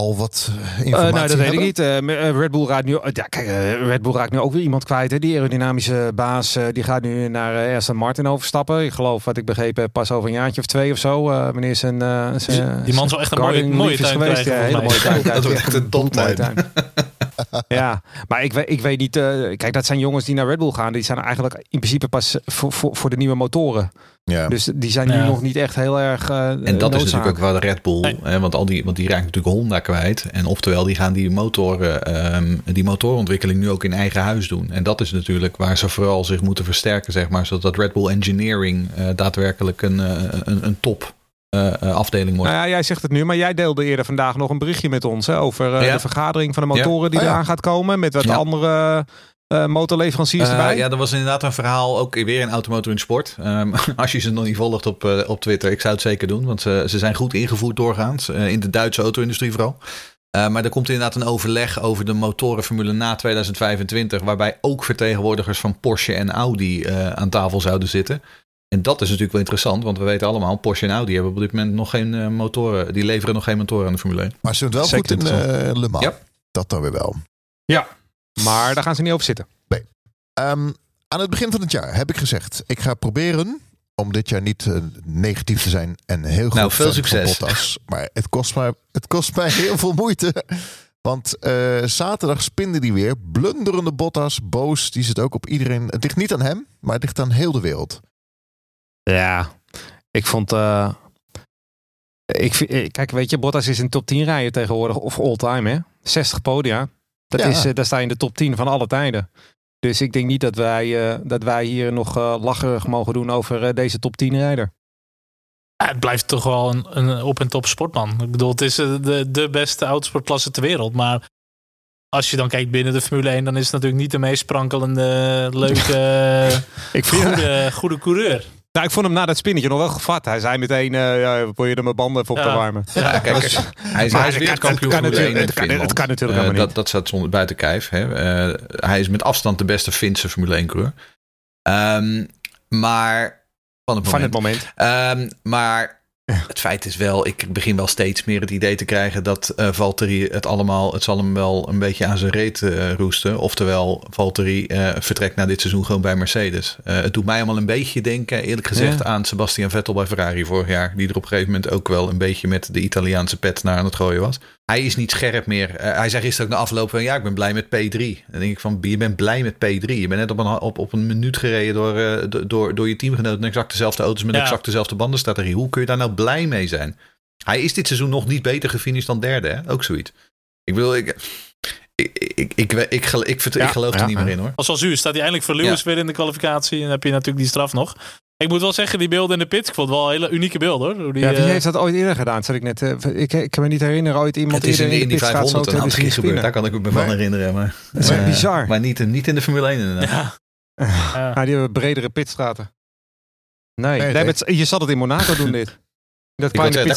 al wat informatie uh, Nou, dat weet ik niet. Uh, Red Bull raakt nu, ja, kijk, uh, Red Bull raakt nu ook weer iemand kwijt. Hè. Die aerodynamische baas, die gaat nu naar Aston Martin overstappen. Ik geloof, wat ik begrepen heb, pas over een jaartje of twee of zo. wanneer zijn, zijn Die man zal echt een mooie, mooie tuin geweest. Krijgen, ja, hele mooie tuin. dat wordt echt een toptuin. Ja, maar ik weet, ik weet niet. kijk, dat zijn jongens die naar Red Bull gaan. Die zijn eigenlijk in principe pas voor, voor, voor de nieuwe motoren. Ja. Dus die zijn nu ja. nog niet echt heel erg. Uh, en dat noodzaak. is natuurlijk ook waar de Red Bull, nee. hè, want, al die, want die raakt natuurlijk Honda kwijt. En oftewel, die gaan die, motoren, um, die motorontwikkeling nu ook in eigen huis doen. En dat is natuurlijk waar ze vooral zich moeten versterken, zeg maar. Zodat Red Bull Engineering uh, daadwerkelijk een, uh, een, een top uh, afdeling wordt. Nou ja, jij zegt het nu, maar jij deelde eerder vandaag nog een berichtje met ons hè, over uh, ja. de vergadering van de motoren ja. die oh, ja. eraan gaat komen. Met wat ja. andere uh, motorleveranciers erbij. Ja, er was inderdaad een verhaal, ook weer in Automotor in Sport. Um, als je ze nog niet volgt op, uh, op Twitter, ik zou het zeker doen. Want ze, ze zijn goed ingevoerd doorgaans, in de Duitse auto-industrie vooral. maar er komt inderdaad een overleg over de motorenformule na 2025... waarbij ook vertegenwoordigers van Porsche en Audi aan tafel zouden zitten. En dat is natuurlijk wel interessant, want we weten allemaal, Porsche en Audi hebben op dit moment nog geen motoren. Die leveren nog geen motoren aan de Formule 1. Maar ze doen het wel goed in Le Mans. Ja. Dat dan weer wel. Ja, maar daar gaan ze niet over zitten. Nee. Um, aan het begin van het jaar heb ik gezegd, ik ga proberen om dit jaar niet uh, negatief te zijn en heel goed nou, veel succes. Bottas. Maar het kost, mij, het kost mij heel veel moeite. Want uh, zaterdag spinde die weer. Blunderende Bottas, boos. Die zit ook op iedereen. Het ligt niet aan hem, maar het ligt aan heel de wereld. Ja, ik vond... Uh, ik, kijk, weet je, Bottas is in top 10 rijden tegenwoordig. Of all time, hè? 60 podia. Dat is, daar sta je in de top 10 van alle tijden. Dus ik denk niet dat wij, uh, dat wij hier nog uh, lacherig mogen doen over uh, deze top 10 rijder. Ja, het blijft toch wel een, een op- en top sportman. Ik bedoel, het is de, de beste autosportklasse ter wereld. Maar als je dan kijkt binnen de Formule 1, dan is het natuurlijk niet de meest sprankelende, leuke, ik vind, goede, goede coureur. Nou, ik vond hem na dat spinnetje nog wel gevat. Hij zei meteen, uh, ja, wil je er mijn banden voor op te warmen? Ja, kijk, hij is, hij is wereldkampioen het, kan, het, kan, het kan natuurlijk uh, dat, dat staat zonder buiten kijf. Hè. Uh, hij is met afstand de beste Finse Formule 1 coureur. Um, maar van het moment. Van het moment. Um, maar het feit is wel, ik begin wel steeds meer het idee te krijgen dat uh, Valtteri het allemaal, het zal hem wel een beetje aan zijn reet uh, roesten. Oftewel, Valtteri uh, vertrekt na dit seizoen gewoon bij Mercedes. het doet mij allemaal een beetje denken, eerlijk gezegd, aan Sebastian Vettel bij Ferrari vorig jaar. Die er op een gegeven moment ook wel een beetje met de Italiaanse pet naar aan het gooien was. Hij is niet scherp meer. hij zei gisteren ook na afloop van, ja, ik ben blij met P3. Dan denk ik van, je bent blij met P3. Je bent net op een, op, op een minuut gereden door, door, door je teamgenoten exact dezelfde auto's met ja. exact dezelfde bandenstrategie. Hoe kun je daar nou blij mee zijn. Hij is dit seizoen nog niet beter gefinished dan derde, hè? Ook zoiets. Ik wil, ik, ik, ik, ik, ik, ik, geloof er niet meer in hoor. Als al zuur staat hij eindelijk voor Lewis weer in de kwalificatie. En dan heb je natuurlijk die straf nog. Ik moet wel zeggen, die beelden in de pit, ik vond het wel een hele unieke beelden hoor. Die, ja, wie heeft dat ooit eerder gedaan? Zat ik, net, uh, ik, ik kan me niet herinneren ooit iemand het is in, de, in die 500 een aantal keer gebeurd. Daar kan ik me van herinneren. Maar, dat is uh, bizar. Maar niet, niet in de Formule 1 inderdaad. Ja. ja. die hebben bredere pitstraten. Nee, nee, je zal het in Monaco doen dit. Dat kleine.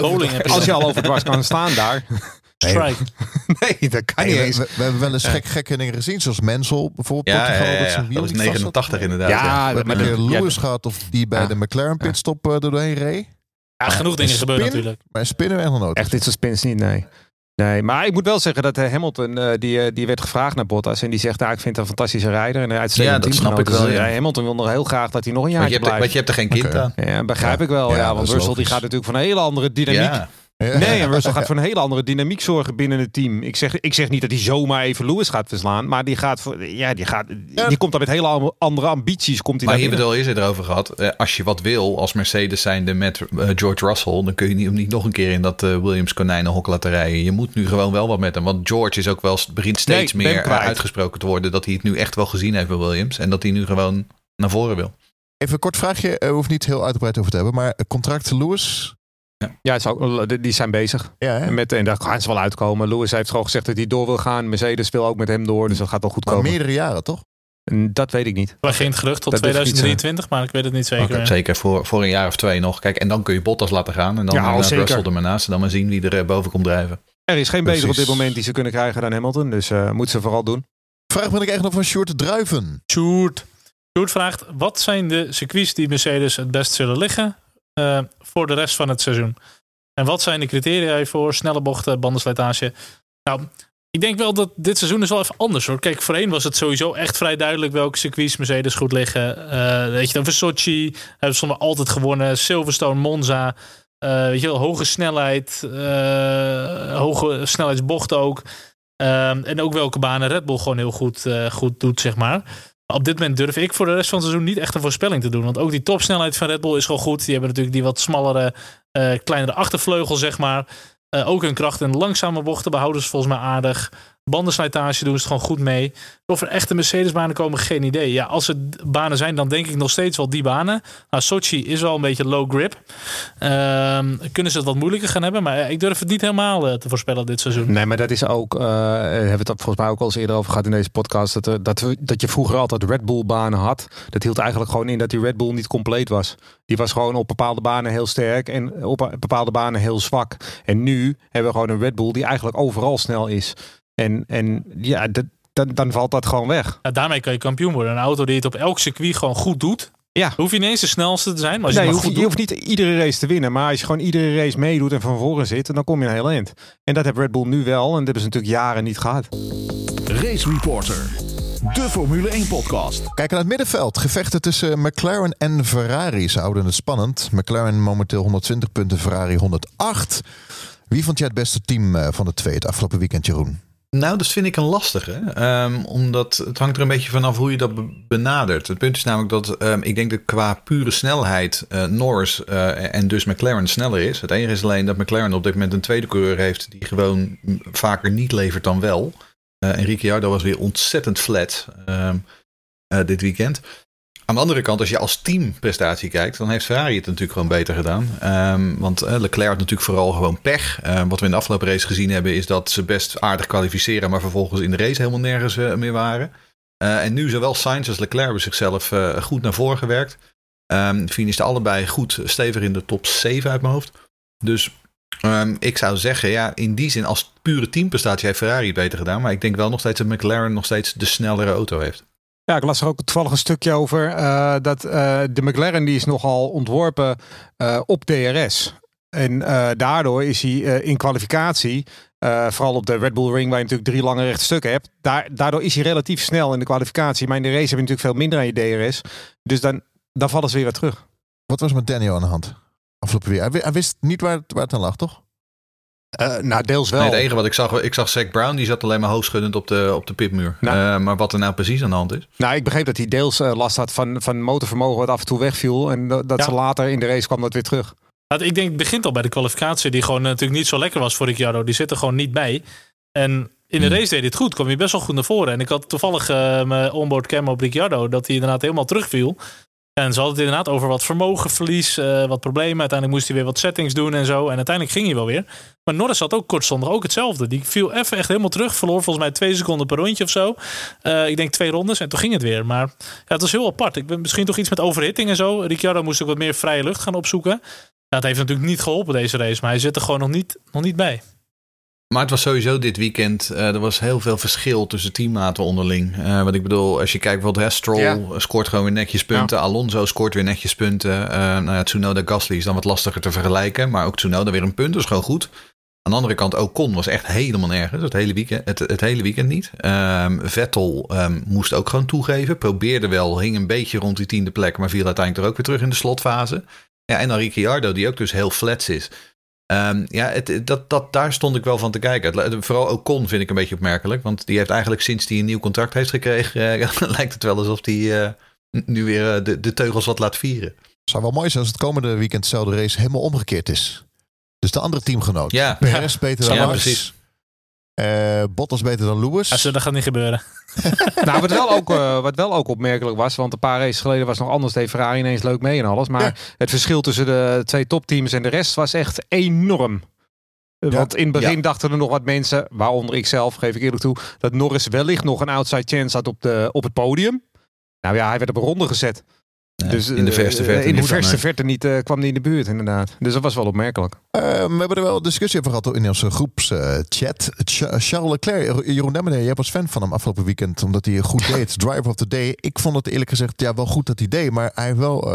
Bowling Als je al over dwars kan staan daar. Strike. Nee, dat kan niet eens. We, we, hebben wel eens gek, gekke dingen gezien, zoals Mensel bijvoorbeeld. Ja, Portugal, ja, ja, ja. Dat, dat was 89 inderdaad. Ja, ja. met de Lewis gehad of die bij de McLaren pitstop uh, er doorheen reed. Ja, genoeg dingen gebeuren natuurlijk. Maar spinnen we echt nog nooit. Echt dit soort spins niet, nee. Nee, maar ik moet wel zeggen dat Hamilton, uh, die, die werd gevraagd naar Bottas. En die zegt, nou, ik vind het een fantastische rijder. En een uitstekend ja, dat snap ik wel. Dus, ja. Hamilton wil nog heel graag dat hij nog een jaar blijft. Want je hebt er geen kind okay. aan. Ja, begrijp ik wel. Ja, want Russell die gaat natuurlijk van een hele andere dynamiek. Nee, en Russell gaat voor een hele andere dynamiek zorgen binnen het team. Ik zeg, ik zeg niet dat hij zomaar even Lewis gaat verslaan. Maar die, gaat voor, ja, die, gaat, die komt dan met hele andere ambities. Komt hij maar hier hebben we het al eerder over gehad. Eh, als je wat wil als Mercedes zijnde met uh, George Russell... dan kun je niet, niet nog een keer in dat uh, Williams konijnenhok laten rijden. Je moet nu gewoon wel wat met hem. Want George is ook wel, begint steeds nee, meer uitgesproken te worden... dat hij het nu echt wel gezien heeft bij Williams. En dat hij nu gewoon naar voren wil. Even een kort vraagje. Hoeft niet heel uitgebreid over te hebben. Maar contract Lewis ja, ja die zijn bezig. Ja, met, en daar gaan ze wel uitkomen. Lewis heeft gewoon gezegd dat hij door wil gaan. Mercedes wil ook met hem door. Dus dat gaat wel goed maar komen. meerdere jaren, toch? Dat weet ik niet. Er geen gerucht tot 2023, maar ik weet het niet zeker. Okay. Zeker voor, voor een jaar of twee nog. Kijk, en dan kun je Bottas laten gaan. En dan ja, Russell er maar naast. En dan maar zien wie er eh, boven komt drijven. Er is geen beter op dit moment die ze kunnen krijgen dan Hamilton. Dus uh, moeten ze vooral doen. Vraag ben ik echt nog van Sjoerd Druiven. Sjoerd. Sjoerd vraagt, wat zijn de circuits die Mercedes het best zullen liggen uh, voor de rest van het seizoen? En wat zijn de criteria voor snelle bochten, bandenslijtage? Nou, ik denk wel dat dit seizoen is wel even anders hoor. Kijk, voorheen was het sowieso echt vrij duidelijk welke circuits Mercedes goed liggen. Uh, weet je dan, Versochi hebben ze altijd gewonnen. Silverstone, Monza. Uh, weet je wel, hoge snelheid. Hoge snelheidsbochten ook. en ook welke banen Red Bull gewoon heel goed, goed doet, zeg maar. Op dit moment durf ik voor de rest van het seizoen niet echt een voorspelling te doen. Want ook die topsnelheid van Red Bull is gewoon goed. Die hebben natuurlijk die wat smallere, uh, kleinere achtervleugel, zeg maar. Uh, ook hun kracht in langzame bochten behouden ze volgens mij aardig. Bandenslijtage doen ze het gewoon goed mee. Of er echte Mercedes-banen komen, geen idee. Ja, als het banen zijn, dan denk ik nog steeds wel die banen. Nou, Sochi is wel een beetje low grip. Ehm, kunnen ze het wat moeilijker gaan hebben. Maar ik durf het niet helemaal uh, te voorspellen dit seizoen. Nee, maar dat is ook... Uh, hebben we het volgens mij ook al eens eerder over gehad in deze podcast. Dat, er, dat, dat je vroeger altijd Red Bull banen had. Dat hield eigenlijk gewoon in dat die Red Bull niet compleet was. Die was gewoon op bepaalde banen heel sterk. En op bepaalde banen heel zwak. En nu hebben we gewoon een Red Bull die eigenlijk overal snel is. En, en ja, dat, dan, dan valt dat gewoon weg. Ja, daarmee kan je kampioen worden. Een auto die het op elk circuit gewoon goed doet. Ja. Hoef je niet eens de snelste te zijn. Maar als nee, je, hoeft, je hoeft niet iedere race te winnen. Maar als je gewoon iedere race meedoet en van voren zit, dan kom je een heel eind. En dat heeft Red Bull nu wel. En dat hebben ze natuurlijk jaren niet gehad. Race Reporter. De Formule 1 podcast. Kijk naar het middenveld. Gevechten tussen McLaren en Ferrari. Ze houden het spannend. McLaren momenteel 120 punten, Ferrari 108. Wie vond jij het beste team eh, van de twee het afgelopen weekend, Jeroen? Nou, dat vind ik een lastige. Um, omdat het hangt er een beetje vanaf hoe je dat benadert. Het punt is namelijk dat um, ik denk dat qua pure snelheid uh, Norris uh, en dus McLaren sneller is. Het enige is alleen dat McLaren op dit moment een tweede coureur heeft die gewoon vaker niet levert dan wel. Uh, en Ricciardo was weer ontzettend flat um, dit weekend. Aan de andere kant, als je als teamprestatie kijkt, dan heeft Ferrari het natuurlijk gewoon beter gedaan. Um, want uh, Leclerc had natuurlijk vooral gewoon pech. Uh, wat we in de afgelopen race gezien hebben, is dat ze best aardig kwalificeren, maar vervolgens in de race helemaal nergens uh, meer waren. en nu zowel Sainz als Leclerc hebben zichzelf goed naar voren gewerkt. Um, allebei goed stevig in de top 7 uit mijn hoofd. Dus ik zou zeggen, ja, in die zin als pure teamprestatie heeft Ferrari het beter gedaan. Maar ik denk wel nog steeds dat McLaren nog steeds de snellere auto heeft. Ja, ik las er ook toevallig een stukje over uh, dat uh, de McLaren die is nogal ontworpen uh, op DRS. En daardoor is hij in kwalificatie, vooral op de Red Bull Ring, waar je natuurlijk drie lange rechte stukken hebt, daar, daardoor is hij relatief snel in de kwalificatie. Maar in de race heb je natuurlijk veel minder aan je DRS. Dus dan, dan vallen ze weer weer terug. Wat was met Daniel aan de hand? Afgelopen weer. Hij wist niet waar waar het aan lag, toch? Uh, nou, deels wel. Nee, het enige wat ik zag, ik zag Zack Brown, die zat alleen maar hoofdschuddend op de, op de pitmuur. Nou, uh, maar wat er nou precies aan de hand is? Nou, ik begreep dat hij deels uh, last had van, van motorvermogen wat af en toe wegviel. En dat ja. ze later in de race kwam dat weer terug. Nou, ik denk, het begint al bij de kwalificatie, die gewoon natuurlijk niet zo lekker was voor Ricciardo. Die zit er gewoon niet bij. En in de hmm. race deed hij het goed, kwam hij best wel goed naar voren. En ik had toevallig mijn onboard cam op Ricciardo, dat hij inderdaad helemaal terugviel. En ze hadden het inderdaad over wat vermogenverlies, uh, wat problemen. Uiteindelijk moest hij weer wat settings doen en zo. En uiteindelijk ging hij wel weer. Maar Norris had ook kortstondig ook hetzelfde. Die viel even echt helemaal terug. Verloor volgens mij twee seconden per rondje of zo. Uh, ik denk twee rondes en toen ging het weer. Maar ja, het was heel apart. Ik ben misschien toch iets met overhitting en zo. Ricciardo moest ook wat meer vrije lucht gaan opzoeken. Dat heeft natuurlijk niet geholpen deze race. Maar hij zit er gewoon nog niet, nog niet bij. Maar het was sowieso dit weekend. Uh, er was heel veel verschil tussen teammaten onderling. Uh, wat ik bedoel, als je kijkt bijvoorbeeld, hè, Stroll ja. scoort gewoon weer netjes punten. Ja. Alonso scoort weer netjes punten. Uh, nou ja, Tsunoda Gasly is dan wat lastiger te vergelijken. Maar ook Tsunoda weer een punt, dat is gewoon goed. Aan de andere kant, Ocon was echt helemaal nergens. Het hele weekend, het, het hele weekend niet. Um, Vettel um, moest ook gewoon toegeven. Probeerde wel, hing een beetje rond die tiende plek. Maar viel uiteindelijk er ook weer terug in de slotfase. Ja, en dan Ricciardo, die ook dus heel flats is. Um, ja, het, dat, dat, daar stond ik wel van te kijken. Vooral Ocon vind ik een beetje opmerkelijk. Want die heeft eigenlijk sinds hij een nieuw contract heeft gekregen... Uh, lijkt het wel alsof hij uh, nu weer uh, de, de teugels wat laat vieren. Het zou wel mooi zijn als het komende weekend dezelfde race helemaal omgekeerd is. Dus de andere teamgenoot. Ja. Perez dan ja, Max. precies. Uh, Bottas beter dan Lewis. Also, dat gaat niet gebeuren. nou, wat wel, ook, uh, wat wel ook opmerkelijk was, want een paar races geleden was nog anders, deed Ferrari ineens leuk mee en alles. Maar ja. het verschil tussen de twee topteams en de rest was echt enorm. Ja, Want in het begin ja. dachten er nog wat mensen, waaronder ik zelf, geef ik eerlijk toe, dat Norris wellicht nog een outside chance had op, de, op het podium. Nou ja, hij werd op een ronde gezet. Nee, dus, in de verste verte, uh, in de verste verte niet, uh, kwam hij in de buurt, inderdaad. Dus dat was wel opmerkelijk. Uh, we hebben er wel een discussie over gehad in onze groepschat. Charles Leclerc, Jeroen Demmene, jij was fan van hem afgelopen weekend, omdat hij goed deed. Driver of the day. Ik vond het eerlijk gezegd ja, wel goed dat hij deed, maar hij heeft wel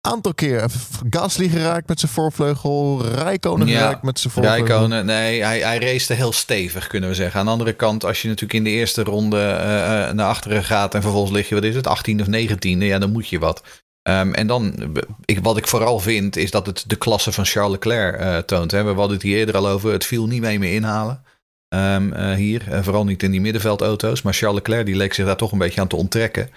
aantal keer Gasly geraakt met zijn voorvleugel, Rijkonen ja, geraakt met zijn voorvleugel. Rijkonen, nee, hij, hij race heel stevig, kunnen we zeggen. Aan de andere kant, als je natuurlijk in de eerste ronde uh, naar achteren gaat en vervolgens lig je, wat is het, 18 of 19e, ja, dan moet je wat. Um, en dan, ik, wat ik vooral vind, is dat het de klasse van Charles Leclerc uh, toont. Hè. We hadden het hier eerder al over, het viel niet mee meer inhalen. Um, uh, hier, vooral niet in die middenveldauto's. Maar Charles Leclerc die leek zich daar toch een beetje aan te onttrekken.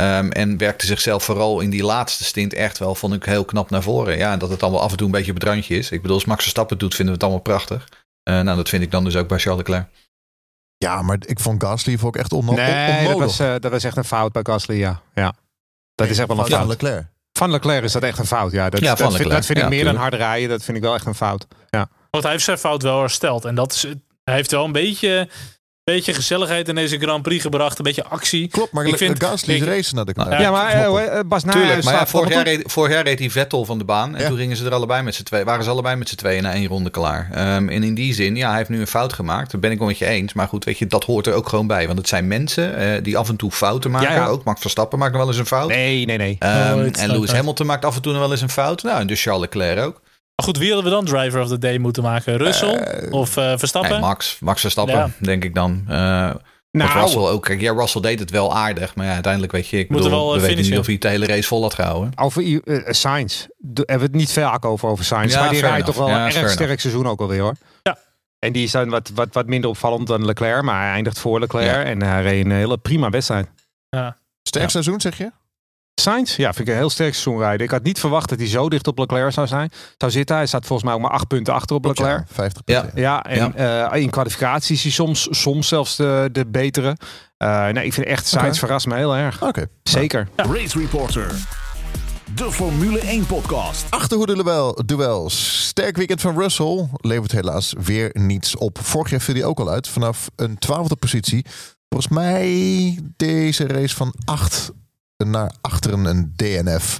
Um, en werkte zichzelf vooral in die laatste stint echt wel, vond ik, heel knap naar voren. Ja, en dat het allemaal af en toe een beetje bedrandje is. Ik bedoel, als Max Verstappen doet, vinden we het allemaal prachtig. Uh, nou, dat vind ik dan dus ook bij Charles Leclerc. Ja, maar ik vond Gasly ook echt onno nee, onnodig. Dat was, uh, dat was echt een fout bij Gasly, ja. ja. Dat nee, is echt wel een fout. Van Leclerc. Van Leclerc is dat echt een fout, ja. Dat, ja, dat, vind, dat vind ik ja, meer dan hard rijden. Dat vind ik wel echt een fout. Ja. Want hij heeft zijn fout wel hersteld. En dat is, hij heeft wel een beetje beetje gezelligheid in deze Grand Prix gebracht. Een beetje actie. Klopt, maar ik vind Gasly's race naar de kanaal. Ja, maar uh, Bas Tuurlijk, maar ja, vorig, jaar reed, vorig jaar reed hij Vettel van de baan. En toen gingen ze er allebei met z'n twee. Waren ze allebei met z'n tweeën na één ronde klaar. Um, en in die zin, ja, hij heeft nu een fout gemaakt. Daar ben ik wel met je eens. Maar goed, weet je, dat hoort er ook gewoon bij. Want het zijn mensen uh, die af en toe fouten maken. Ja. Ook Max Verstappen maakt nog wel eens een fout. Nee, nee, nee. Um, en Lewis Hamilton maakt af en toe nog wel eens een fout. Nou, en dus Charles Leclerc ook. Maar goed, wie hadden we dan driver of the day moeten maken? Russell uh, of uh, Verstappen? Nee, Max. Max Verstappen, ja. denk ik dan. Uh, nou, Russell ook. Kijk, ja, Russell deed het wel aardig. Maar ja, uiteindelijk weet je, ik bedoel, wel, we weten niet of hij de hele race vol had gehouden. Over uh, Sainz. Hebben we het niet vaak over, over Sainz. Ja, maar die rijdt toch wel ja, een erg sterk seizoen ook alweer hoor. Ja. En die is dan wat, wat, wat minder opvallend dan Leclerc. Maar hij eindigt voor Leclerc. En hij reed een hele prima wedstrijd. Ja. Sterk seizoen zeg je? Sainz, ja, vind ik een heel sterk seizoen rijden. Ik had niet verwacht dat hij zo dicht op Leclerc zou zijn. Zou zitten. Hij staat volgens mij ook maar acht punten achter op Leclerc. Ja, 50 punten. Ja, en ja. Uh, in kwalificaties is hij soms, soms zelfs de, de betere. Uh, nee, ik vind echt Sainz okay. verrast me heel erg. Oké. Zeker. Ja. Race Reporter. De Formule 1 podcast. Achterhoede duel, duels. Sterk weekend van Russell levert helaas weer niets op. Vorig jaar viel hij ook al uit vanaf een twaalfde positie. Volgens mij deze race van acht naar achteren een DNF.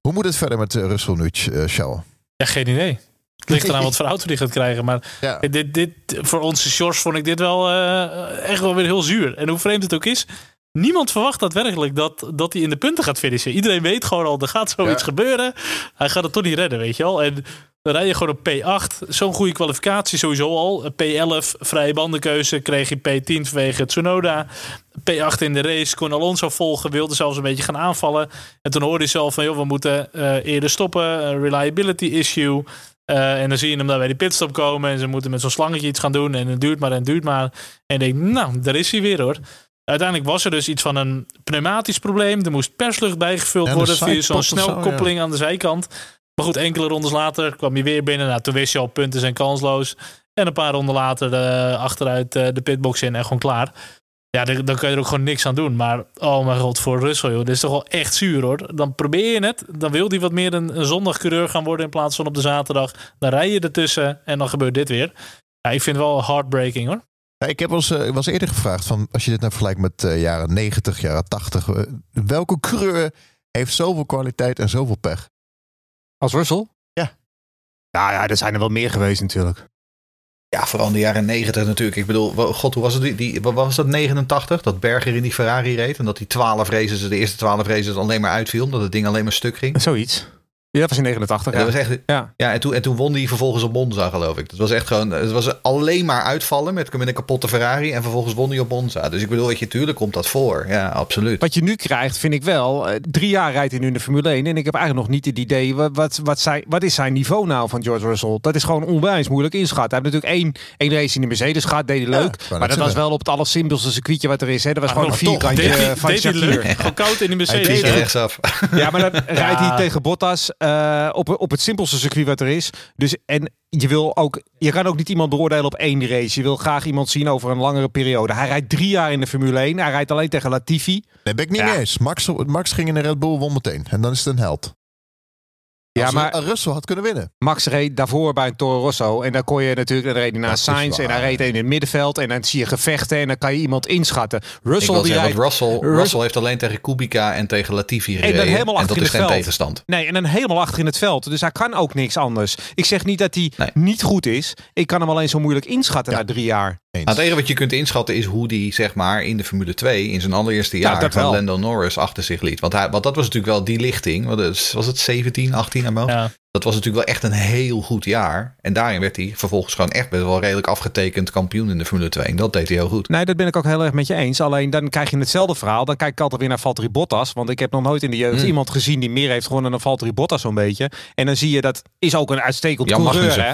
Hoe moet het verder met Russell nu, Shell? Ja, geen idee. Het ligt eraan wat voor auto die gaat krijgen. Maar ja. dit, dit, voor onze Sjors vond ik dit wel uh, echt wel weer heel zuur. En hoe vreemd het ook is, niemand verwacht daadwerkelijk dat, dat hij in de punten gaat finishen. Iedereen weet gewoon al, er gaat zoiets ja. gebeuren. Hij gaat het toch niet redden, weet je wel. En dan rij je gewoon op P8. Zo'n goede kwalificatie sowieso al. P11, vrije bandenkeuze, kreeg je P10 vanwege Tsunoda. P8 in de race, kon Alonso volgen, wilde zelfs een beetje gaan aanvallen. En toen hoorde hij zelf van, joh, we moeten uh, eerder stoppen. reliability issue. Uh, en dan zie je hem daar bij die pitstop komen. En ze moeten met zo'n slangetje iets gaan doen. En het duurt maar en het duurt maar. En denk, nou, daar is hij weer hoor. Uiteindelijk was er dus iets van een pneumatisch probleem. Er moest perslucht bijgevuld ja, worden via zo'n snelkoppeling ja. aan de zijkant. Maar goed, enkele rondes later kwam hij weer binnen. Nou, toen wist je al, punten zijn kansloos. En een paar ronden later uh, achteruit uh, de pitbox in en gewoon klaar. Ja, dan, dan kun je er ook gewoon niks aan doen. Maar oh mijn god, voor Russell, joh. Dit is toch wel echt zuur, hoor. Dan probeer je het. Dan wil hij wat meer een, een gaan worden in plaats van op de zaterdag. Dan rij je ertussen en dan gebeurt dit weer. Ja, ik vind het wel heartbreaking, hoor. Ja, ik heb was, uh, was eerder gevraagd van als je dit nou vergelijkt met jaren 90, jaren 80. Uh, welke coureur heeft zoveel kwaliteit en zoveel pech? Als Russell? Ja. Nou ja, er zijn er wel meer geweest natuurlijk. Ja, vooral in de jaren 90 natuurlijk. Ik bedoel, god, hoe was het? Die, die, wat was dat 89? Dat Berger in die Ferrari reed. En dat die 12 races, de eerste 12 races alleen maar uitviel. Dat het ding alleen maar stuk ging. Zoiets. Ja, dat was in 89. Ja, ja. Dat was echt, ja. ja en, toen, en toen won hij vervolgens op Monza, geloof ik. Dat was echt gewoon, het was alleen maar uitvallen met, met een kapotte Ferrari. En vervolgens won hij op Monza. Dus ik bedoel, weet je, tuurlijk komt dat voor. Ja, absoluut. Wat je nu krijgt, vind ik wel. Eh, drie jaar rijdt hij nu in de Formule 1. En ik heb eigenlijk nog niet het idee, wat, wat, wat, zij, wat is zijn niveau nou van George Russell? Dat is gewoon onwijs moeilijk inschatten. Hij heeft natuurlijk één, één race in de Mercedes gehad, deed hij leuk. Ja, maar dat was wel op het allersimpelste circuitje wat er is. Hè. Dat was gewoon een vierkantje deed van deed hij leuk. Gewoon koud in de Mercedes. Hij deed rechtsaf. Ja, maar dan rijdt hij tegen Bottas uh, op op het simpelste circuit wat er is. Dus en je wil ook, je kan ook niet iemand beoordelen op één race. Je wil graag iemand zien over een langere periode. Hij rijdt drie jaar in de Formule 1. Hij rijdt alleen tegen Latifi. Nee, ben ik niet ja. eens. Max, Max ging in de Red Bull, won meteen. En dan is het een held. Ja, maar Russell had kunnen winnen. Max reed daarvoor bij een Toro Rosso. En dan kon je natuurlijk, dan reed hij naar Sainz. En hij reed in het middenveld. En dan zie je gevechten. En dan kan je iemand inschatten. Russell, die zeggen, rijdt, Russell, Russell heeft alleen tegen Kubica en tegen Latifi gereden. En, dan helemaal en dat is geen veld. tegenstand. Nee, en dan helemaal achter in het veld. Dus hij kan ook niks anders. Ik zeg niet dat hij nee. niet goed is. Ik kan hem alleen zo moeilijk inschatten ja. na drie jaar. Nou, het enige wat je kunt inschatten is hoe die zeg maar in de Formule 2 in zijn allereerste jaar ja, van Lando Norris achter zich liet. Want, hij, want dat was natuurlijk wel die lichting. Was het 17, 18 aan ja. Dat was natuurlijk wel echt een heel goed jaar. En daarin werd hij vervolgens gewoon echt best wel redelijk afgetekend kampioen in de Formule 2. En dat deed hij heel goed. Nee, dat ben ik ook heel erg met je eens. Alleen dan krijg je hetzelfde verhaal. Dan kijk ik altijd weer naar Valtteri Bottas. Want ik heb nog nooit in de jeugd mm. iemand gezien die meer heeft gewonnen dan Valtteri Bottas zo'n beetje. En dan zie je dat is ook een uitstekend Jan coureur. Hè?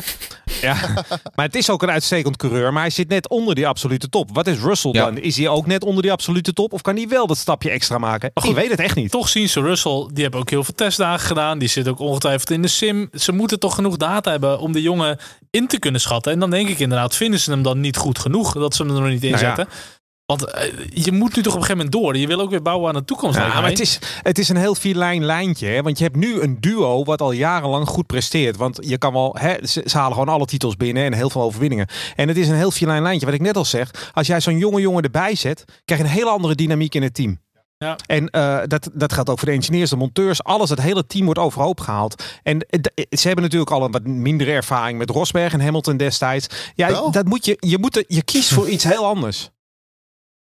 Ja, maar het is ook een uitstekend coureur. Maar hij zit net onder die absolute top. Wat is Russell ja. dan? Is hij ook net onder die absolute top? Of kan hij wel dat stapje extra maken? Ik weet het echt niet. Toch zien ze Russell. Die hebben ook heel veel testdagen gedaan. Die zit ook ongetwijfeld in de sim. Ze moeten toch genoeg data hebben om de jongen in te kunnen schatten. En dan denk ik inderdaad, vinden ze hem dan niet goed genoeg dat ze hem er nog niet in zetten. Nou ja. Want eh, je moet nu toch op een gegeven moment door. Je wil ook weer bouwen aan de toekomst. Ja, maar het is, het is een heel vierlijn lijntje. Hè? Want je hebt nu een duo wat al jarenlang goed presteert. Want je kan wel, hè, ze, ze halen gewoon alle titels binnen en heel veel overwinningen. En het is een heel vierlijn lijntje. Wat ik net al zeg, als jij zo'n jonge jongen erbij zet, krijg je een hele andere dynamiek in het team. Ja. En uh, dat, dat geldt ook voor de engineers, de monteurs, alles. Het hele team wordt overhoop gehaald. En ze hebben natuurlijk al een wat mindere ervaring met Rosberg en Hamilton destijds. Ja, Wel? dat moet je, je, moet, je kiest voor iets heel anders.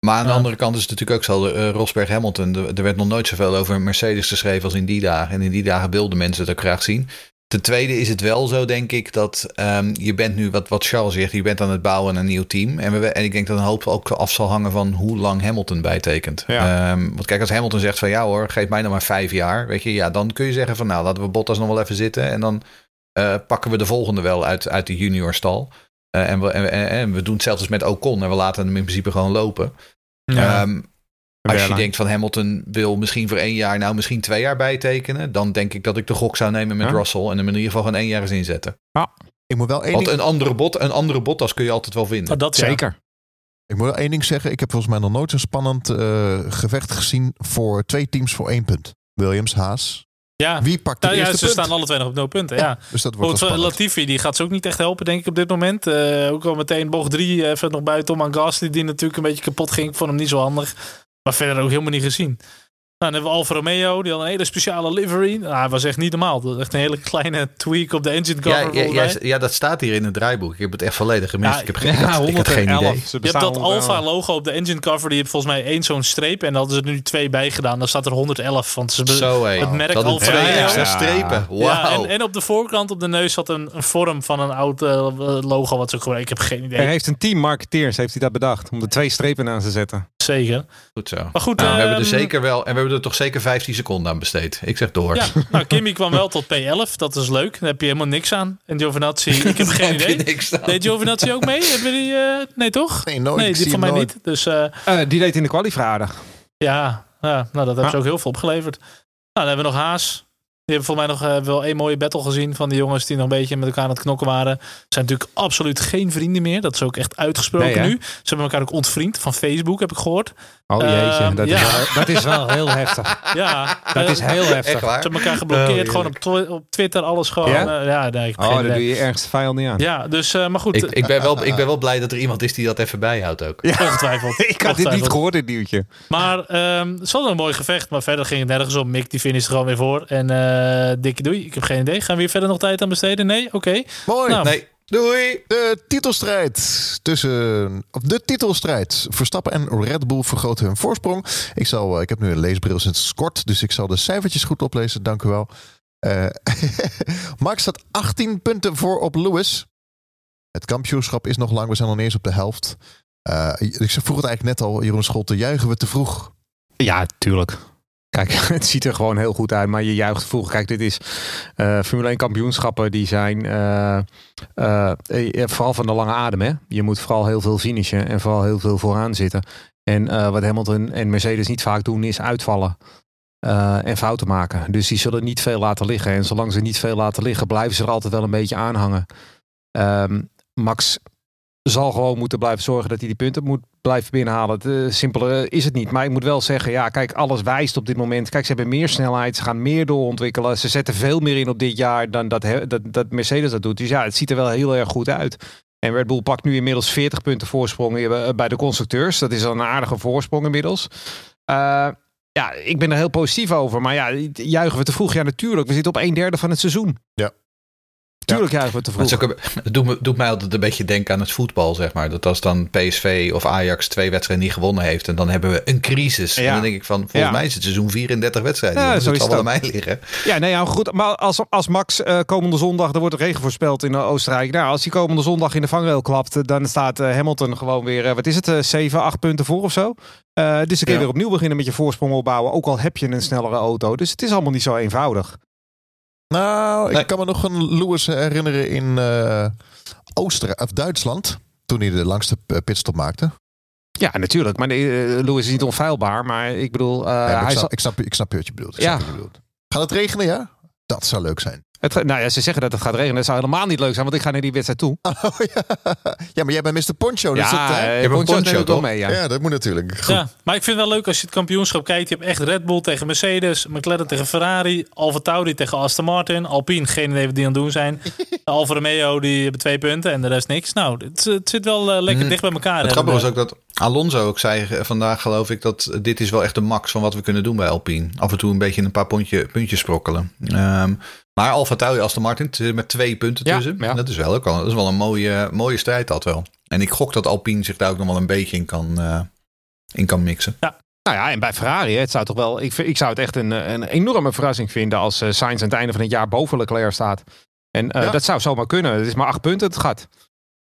Maar aan de Ja. andere kant is het natuurlijk ook zo, eh, Rosberg Hamilton, er, er werd nog nooit zoveel over Mercedes geschreven als in die dagen. En in die dagen wilden mensen het ook graag zien. Ten tweede is het wel zo, denk ik, dat ehm, je bent nu, wat, wat Charles zegt, je bent aan het bouwen aan een nieuw team. En, we, en ik denk dat een hoop ook af zal hangen van hoe lang Hamilton bijtekent. Ja. Ehm, want kijk, als Hamilton zegt van ja hoor, geef mij dan maar vijf jaar, weet je, ja, dan kun je zeggen van nou, laten we Bottas nog wel even zitten. En dan eh, pakken we de volgende wel uit, uit de juniorstal. Eh en, we, en, we doen hetzelfde als met Ocon en we laten hem in principe gewoon lopen. Ja. Ehm, als je denkt van Hamilton wil misschien voor één jaar, nou misschien twee jaar bijtekenen, dan denk ik dat ik de gok zou nemen met Ja. Russell en hem in ieder geval gewoon één jaar eens inzetten. Ik moet wel één Want ding, een andere bot, een andere Bottas kun je altijd wel vinden. Maar dat ja. Zeker. ik moet wel één ding zeggen. Ik heb volgens mij nog nooit zo'n spannend eh, gevecht gezien voor twee teams voor één punt. Williams, Haas. Ja. Wie pakt de Nou ja, eerste ze punt? staan alle twee nog op nul punten. Ja. Dus dat wordt Goed. Latifi die gaat ze ook niet echt helpen, denk ik, op dit moment. Eh, ook al meteen bocht 3 even nog bij Tom Gasly, die natuurlijk een beetje kapot ging. Ik vond hem niet zo handig. Maar verder ook helemaal niet gezien. Nou, dan hebben we Alfa Romeo, die had een hele speciale livery. Nou, hij was echt niet normaal. Dat was echt een hele kleine tweak op de engine cover. Ja, ja, ja, ja, dat staat hier in het draaiboek. Ik heb het echt volledig gemist. Ja, ik heb, geen, ik had, ik had geen idee. Je hebt dat 111. Alfa logo op de engine cover. Die heeft volgens mij één zo'n streep. En daar hadden ze er nu twee bij gedaan. Dan staat er 111. Want ze Zo hé. het merk Dat Alfa Romeo. extra Ja. strepen. Wauw. Ja, en, en op de voorkant op de neus zat een, een vorm van een oud eh, logo. Wat ze gewoon. Ik heb geen idee. Er heeft een team marketeers heeft hij dat bedacht om er twee strepen aan te zetten. Zeker. Goed zo. Maar goed, Nou, we hebben er ehm, zeker wel, en we hebben er toch zeker 15 seconden aan besteed. Ik zeg door. Ja, nou, Kimmy kwam wel tot P11. Dat is leuk. Daar heb je helemaal niks aan. En Giovinazzi, ik heb geen idee. niks aan. Deed Giovinazzi ook mee? Hebben die, eh, nee, toch? Nee, nooit. nee, die van mij nooit. niet. Dus eh, Eh, die deed in de kwalificatie aardig. ja, ja, nou, dat hebben ze ook heel veel opgeleverd. Nou, dan hebben we nog Haas. Die hebben volgens mij nog eh, wel één mooie battle gezien van die jongens die nog een beetje met elkaar aan het knokken waren. Ze zijn natuurlijk absoluut geen vrienden meer. Dat is ook echt uitgesproken Nee, nu. Ze hebben elkaar ook ontvriend van Facebook, heb ik gehoord. Oh jeetje, Ehm, dat, ja. is wel, dat is wel heel heftig. Ja, Dat is heel Echt heftig. waar? Ze hebben elkaar geblokkeerd, Oh, gewoon op, twi- op Twitter, alles gewoon. Ja? eh, ja nee, Oh, daar doe je ergste vijand niet aan. Ja, dus, eh, maar goed. Ik, ik, ben wel, ik ben wel blij dat er iemand is die dat even bijhoudt ook. Ongetwijfeld. Ik had dit niet gehoord, dit nieuwtje. Maar ehm het was een mooi gevecht. Maar verder ging het nergens om. Mick die finisht er gewoon weer voor. En eh dikke doei. Ik heb geen idee. Gaan we hier verder nog tijd aan besteden? Nee? Oké. Mooi. Nou, Nee, doei! De titelstrijd tussen. Of de titelstrijd. Verstappen en Red Bull vergroten hun voorsprong. Ik, zal, eh, ik heb nu een leesbril sinds kort. Dus ik zal de cijfertjes goed oplezen. Dank u wel. Eh, Max staat 18 punten voor op Lewis. Het kampioenschap is nog lang. We zijn nog niet eens op de helft. Eh, ik vroeg het eigenlijk net al, Jeroen Scholte. Juichen we te vroeg? Ja, tuurlijk. Kijk, het ziet er gewoon heel goed uit, maar je juicht vroeg. Kijk, dit is eh, Formule 1 kampioenschappen, die zijn eh, eh, vooral van de lange adem. Hè? Je moet vooral heel veel finishen en vooral heel veel vooraan zitten. En wat Hamilton en Mercedes niet vaak doen, is uitvallen. en fouten maken. Dus die zullen niet veel laten liggen. En zolang ze niet veel laten liggen, blijven ze er altijd wel een beetje aan hangen. Ehm, Max zal gewoon moeten blijven zorgen dat hij die punten moet blijven binnenhalen. Het, eh, simpeler is het niet. Maar ik moet wel zeggen, ja, kijk, alles wijst op dit moment. Kijk, ze hebben meer snelheid, ze gaan meer doorontwikkelen. Ze zetten veel meer in op dit jaar dan dat, dat, Mercedes dat doet. Dus ja, het ziet er wel heel erg goed uit. En Red Bull pakt nu inmiddels 40 punten voorsprong eh, bij de constructeurs. Dat is al een aardige voorsprong inmiddels. Eh, ja, ik ben er heel positief over. Maar ja, juichen we te vroeg? Ja, natuurlijk. We zitten op een derde van het seizoen. Ja. Tuurlijk juichen we te Maar vroeg. het, ook doet, me, doet mij altijd een beetje denken aan het voetbal, zeg maar. Dat als dan PSV of Ajax twee wedstrijden niet gewonnen heeft... en dan hebben we een crisis. En dan denk ik van, volgens mij is het seizoen 34 wedstrijden. Ja, is zal het wel aan mij liggen. Ja, nee, ja, goed. Maar als, als Max eh, komende zondag, er wordt regen voorspeld in eh, Oostenrijk. Nou, als hij komende zondag in de vangrail klapt, eh, dan staat Hamilton gewoon weer, wat is het, eh 7, 8 punten voor of zo. Dus dan kun je weer opnieuw beginnen met je voorsprong opbouwen. Ook al heb je een snellere auto. Dus het is allemaal niet zo eenvoudig. Nou, ik kan me nog een Lewis herinneren in eh Oostenrijk of Duitsland. Toen hij de langste pitstop maakte. Ja, natuurlijk. Maar eh, Lewis is niet onfeilbaar. Maar ik bedoel, eh, maar hij ik, zal... snap, ik, snap, ik snap wat je bedoelt. Ik Ja. wat je bedoelt. Gaat het regenen, ja? Dat zou leuk zijn. Het, nou ja, ze zeggen dat het gaat regenen. Dat zou helemaal niet leuk zijn, want ik ga naar die wedstrijd toe. Oh, ja. ja, maar jij bent Mr. Poncho. Dus ja, dat, je hebt een poncho toch mee. Ja. ja, dat moet natuurlijk. Goed. Ja, maar ik vind het wel leuk als je het kampioenschap kijkt. Je hebt echt Red Bull tegen Mercedes, McLaren tegen Ferrari, Alfa Tauri tegen Aston Martin, Alpine, geen idee wat die aan het doen zijn. Alfa Romeo, die hebben twee punten en de rest niks. Nou, het, het zit wel uh, lekker mm. dicht bij elkaar. Het grappige was ook dat Alonso ook zei vandaag, geloof ik, dat dit is wel echt de max van wat we kunnen doen bij Alpine. Af en toe een beetje een paar puntje, puntjes sprokkelen. Um, maar Alfa Tauri Aston Martin met twee punten tussen. Ja, Dat is wel ook al, dat is wel een mooie, mooie strijd dat wel. En ik gok dat Alpine zich daar ook nog wel een beetje in kan, uh, in kan mixen. Ja. Nou ja, en bij Ferrari, het zou toch wel. Ik, ik zou het echt een, een enorme verrassing vinden als uh, Sainz aan het einde van het jaar boven Leclerc staat. En uh, ja. dat zou zomaar kunnen. Het is maar acht punten het gaat.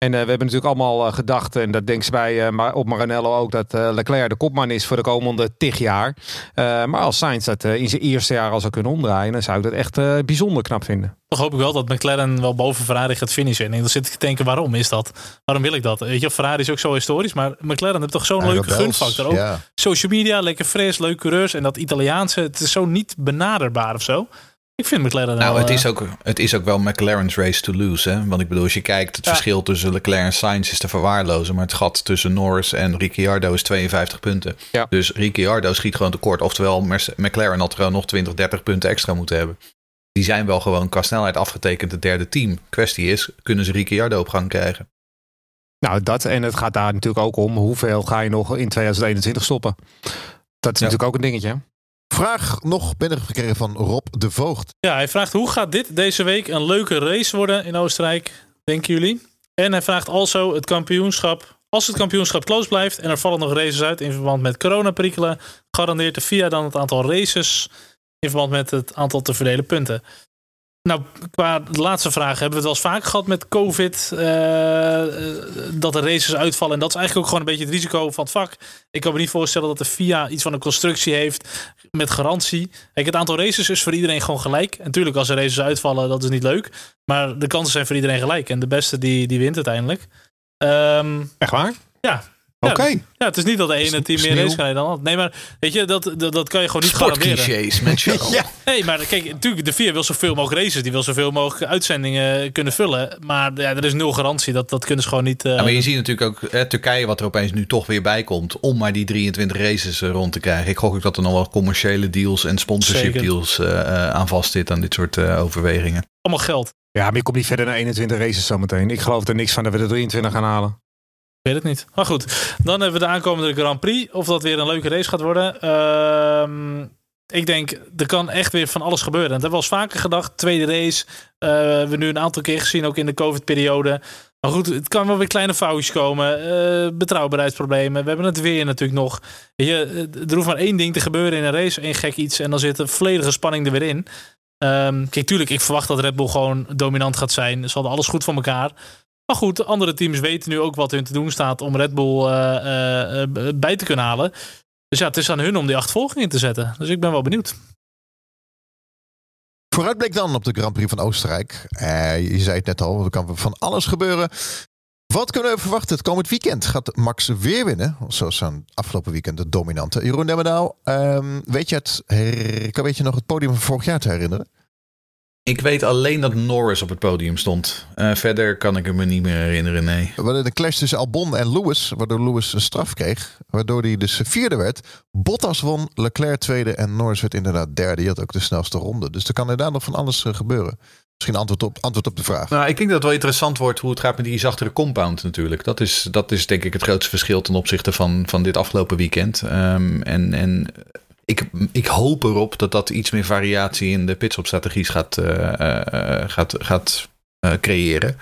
En uh, we hebben natuurlijk allemaal uh, gedacht, en dat denken ze bij, uh, op Maranello ook, dat Leclerc de kopman is voor de komende tig jaar. maar als Sainz dat in zijn eerste jaar al zou kunnen omdraaien, dan zou ik dat echt bijzonder knap vinden. Toch hoop ik wel dat McLaren wel boven Ferrari gaat finishen. En dan zit ik te denken, waarom is dat? Waarom wil ik dat? Weet je, Ferrari is ook zo historisch, maar McLaren heeft toch zo'n leuke gunfactor. Ook ja. social media, lekker fris, leuke coureurs. En dat Italiaanse, het is zo niet benaderbaar of zo. Ik vind McLaren Nou, het, is uh, ook, het is ook wel McLaren's race to lose. Hè? Want ik bedoel, als je kijkt, het ja. verschil tussen Leclerc en Sainz is te verwaarlozen. Maar het gat tussen Norris en Ricciardo is 52 punten. Ja. Dus Ricciardo schiet gewoon tekort. Oftewel, McLaren had gewoon nog 20, 30 punten extra moeten hebben. Die zijn wel gewoon qua snelheid afgetekend het derde team. Kwestie is, kunnen ze Ricciardo op gang krijgen? Nou, dat en het gaat daar natuurlijk ook om. Hoeveel ga je nog in 2021 stoppen? Dat is ja. natuurlijk ook een dingetje. Vraag nog binnengekregen van Rob de Voogd. Ja, hij vraagt hoe gaat dit deze week een leuke race worden in Oostenrijk, denken jullie? En hij vraagt also het kampioenschap. Als het kampioenschap close blijft en er vallen nog races uit in verband met coronaperikelen, garandeert de FIA dan het aantal races in verband met het aantal te verdelen punten. Nou, qua de laatste vraag hebben we het wel eens vaak gehad met COVID. Uh, dat de races uitvallen. En dat is eigenlijk ook gewoon een beetje het risico van het vak. Ik kan me niet voorstellen dat de FIA iets van een constructie heeft met garantie. Kijk, het aantal races is voor iedereen gewoon gelijk. En natuurlijk, als er races uitvallen, dat is niet leuk. Maar de kansen zijn voor iedereen gelijk. En de beste die, die wint uiteindelijk. Um, Echt waar? Ja, Oké. Ja, ja, het is niet dat de ene team meer race kan rijden dan het Nee, maar weet je, dat, dat, dat kan je gewoon niet garanderen. clichés met show. ja. Nee, maar kijk, natuurlijk, de VIA wil zoveel mogelijk races. Die wil zoveel mogelijk uitzendingen kunnen vullen. Maar ja, er is nul garantie. Dat, dat kunnen ze gewoon niet... Uh... Ja, maar je ziet natuurlijk ook eh, Turkije, wat er opeens nu toch weer bij komt. Om maar die 23 races rond te krijgen. Ik gok ook dat er nog wel commerciële deals en sponsorship Zeker. deals uh, aan vast zit. Aan dit soort overwegingen. Allemaal geld. Ja, maar je komt niet verder naar 21 races zometeen. Ik geloof er niks van dat we de 23 gaan halen. Weet het niet. Maar goed, dan hebben we de aankomende Grand Prix. Of dat weer een leuke race gaat worden. Uh, ik denk, er kan echt weer van alles gebeuren. Dat hebben we al vaker gedacht. Tweede race. Uh, we hebben nu een aantal keer gezien, ook in de COVID-periode. Maar goed, het kan wel weer kleine foutjes komen. Uh, betrouwbaarheidsproblemen. We hebben het weer natuurlijk nog. Je, er hoeft maar één ding te gebeuren in een race. één gek iets. En dan zit de volledige spanning er weer in. Um, kijk, tuurlijk, ik verwacht dat Red Bull gewoon dominant gaat zijn. Ze hadden alles goed voor elkaar. Maar goed, andere teams weten nu ook wat hun te doen staat om Red Bull uh, uh, bij te kunnen halen. Dus ja, het is aan hun om die achtervolging in te zetten. Dus ik ben wel benieuwd. Vooruitblik dan op de Grand Prix van Oostenrijk. Je zei het net al, er kan van alles gebeuren. Wat kunnen we verwachten het komend weekend? Gaat Max weer winnen? Zoals zijn afgelopen weekend de dominante. Jeroen Demmendaal, um, weet, je het, weet je nog het podium van vorig jaar te herinneren? Ik weet alleen dat Norris op het podium stond. Uh, verder kan ik me niet meer herinneren, nee. We hadden de clash tussen Albon en Lewis, waardoor Lewis een straf kreeg. Waardoor hij dus vierde werd. Bottas won, Leclerc tweede en Norris werd inderdaad derde. Die had ook de snelste ronde. Dus er kan inderdaad nog van alles uh, gebeuren. Misschien antwoord op, antwoord op de vraag. Nou, ik denk dat het wel interessant wordt hoe het gaat met die zachtere compound natuurlijk. Dat is, dat is denk ik het grootste verschil ten opzichte van, van dit afgelopen weekend. Um, en, en ik, ik hoop erop dat dat iets meer variatie in de pitstopstrategies gaat, uh, uh, gaat, gaat uh, creëren.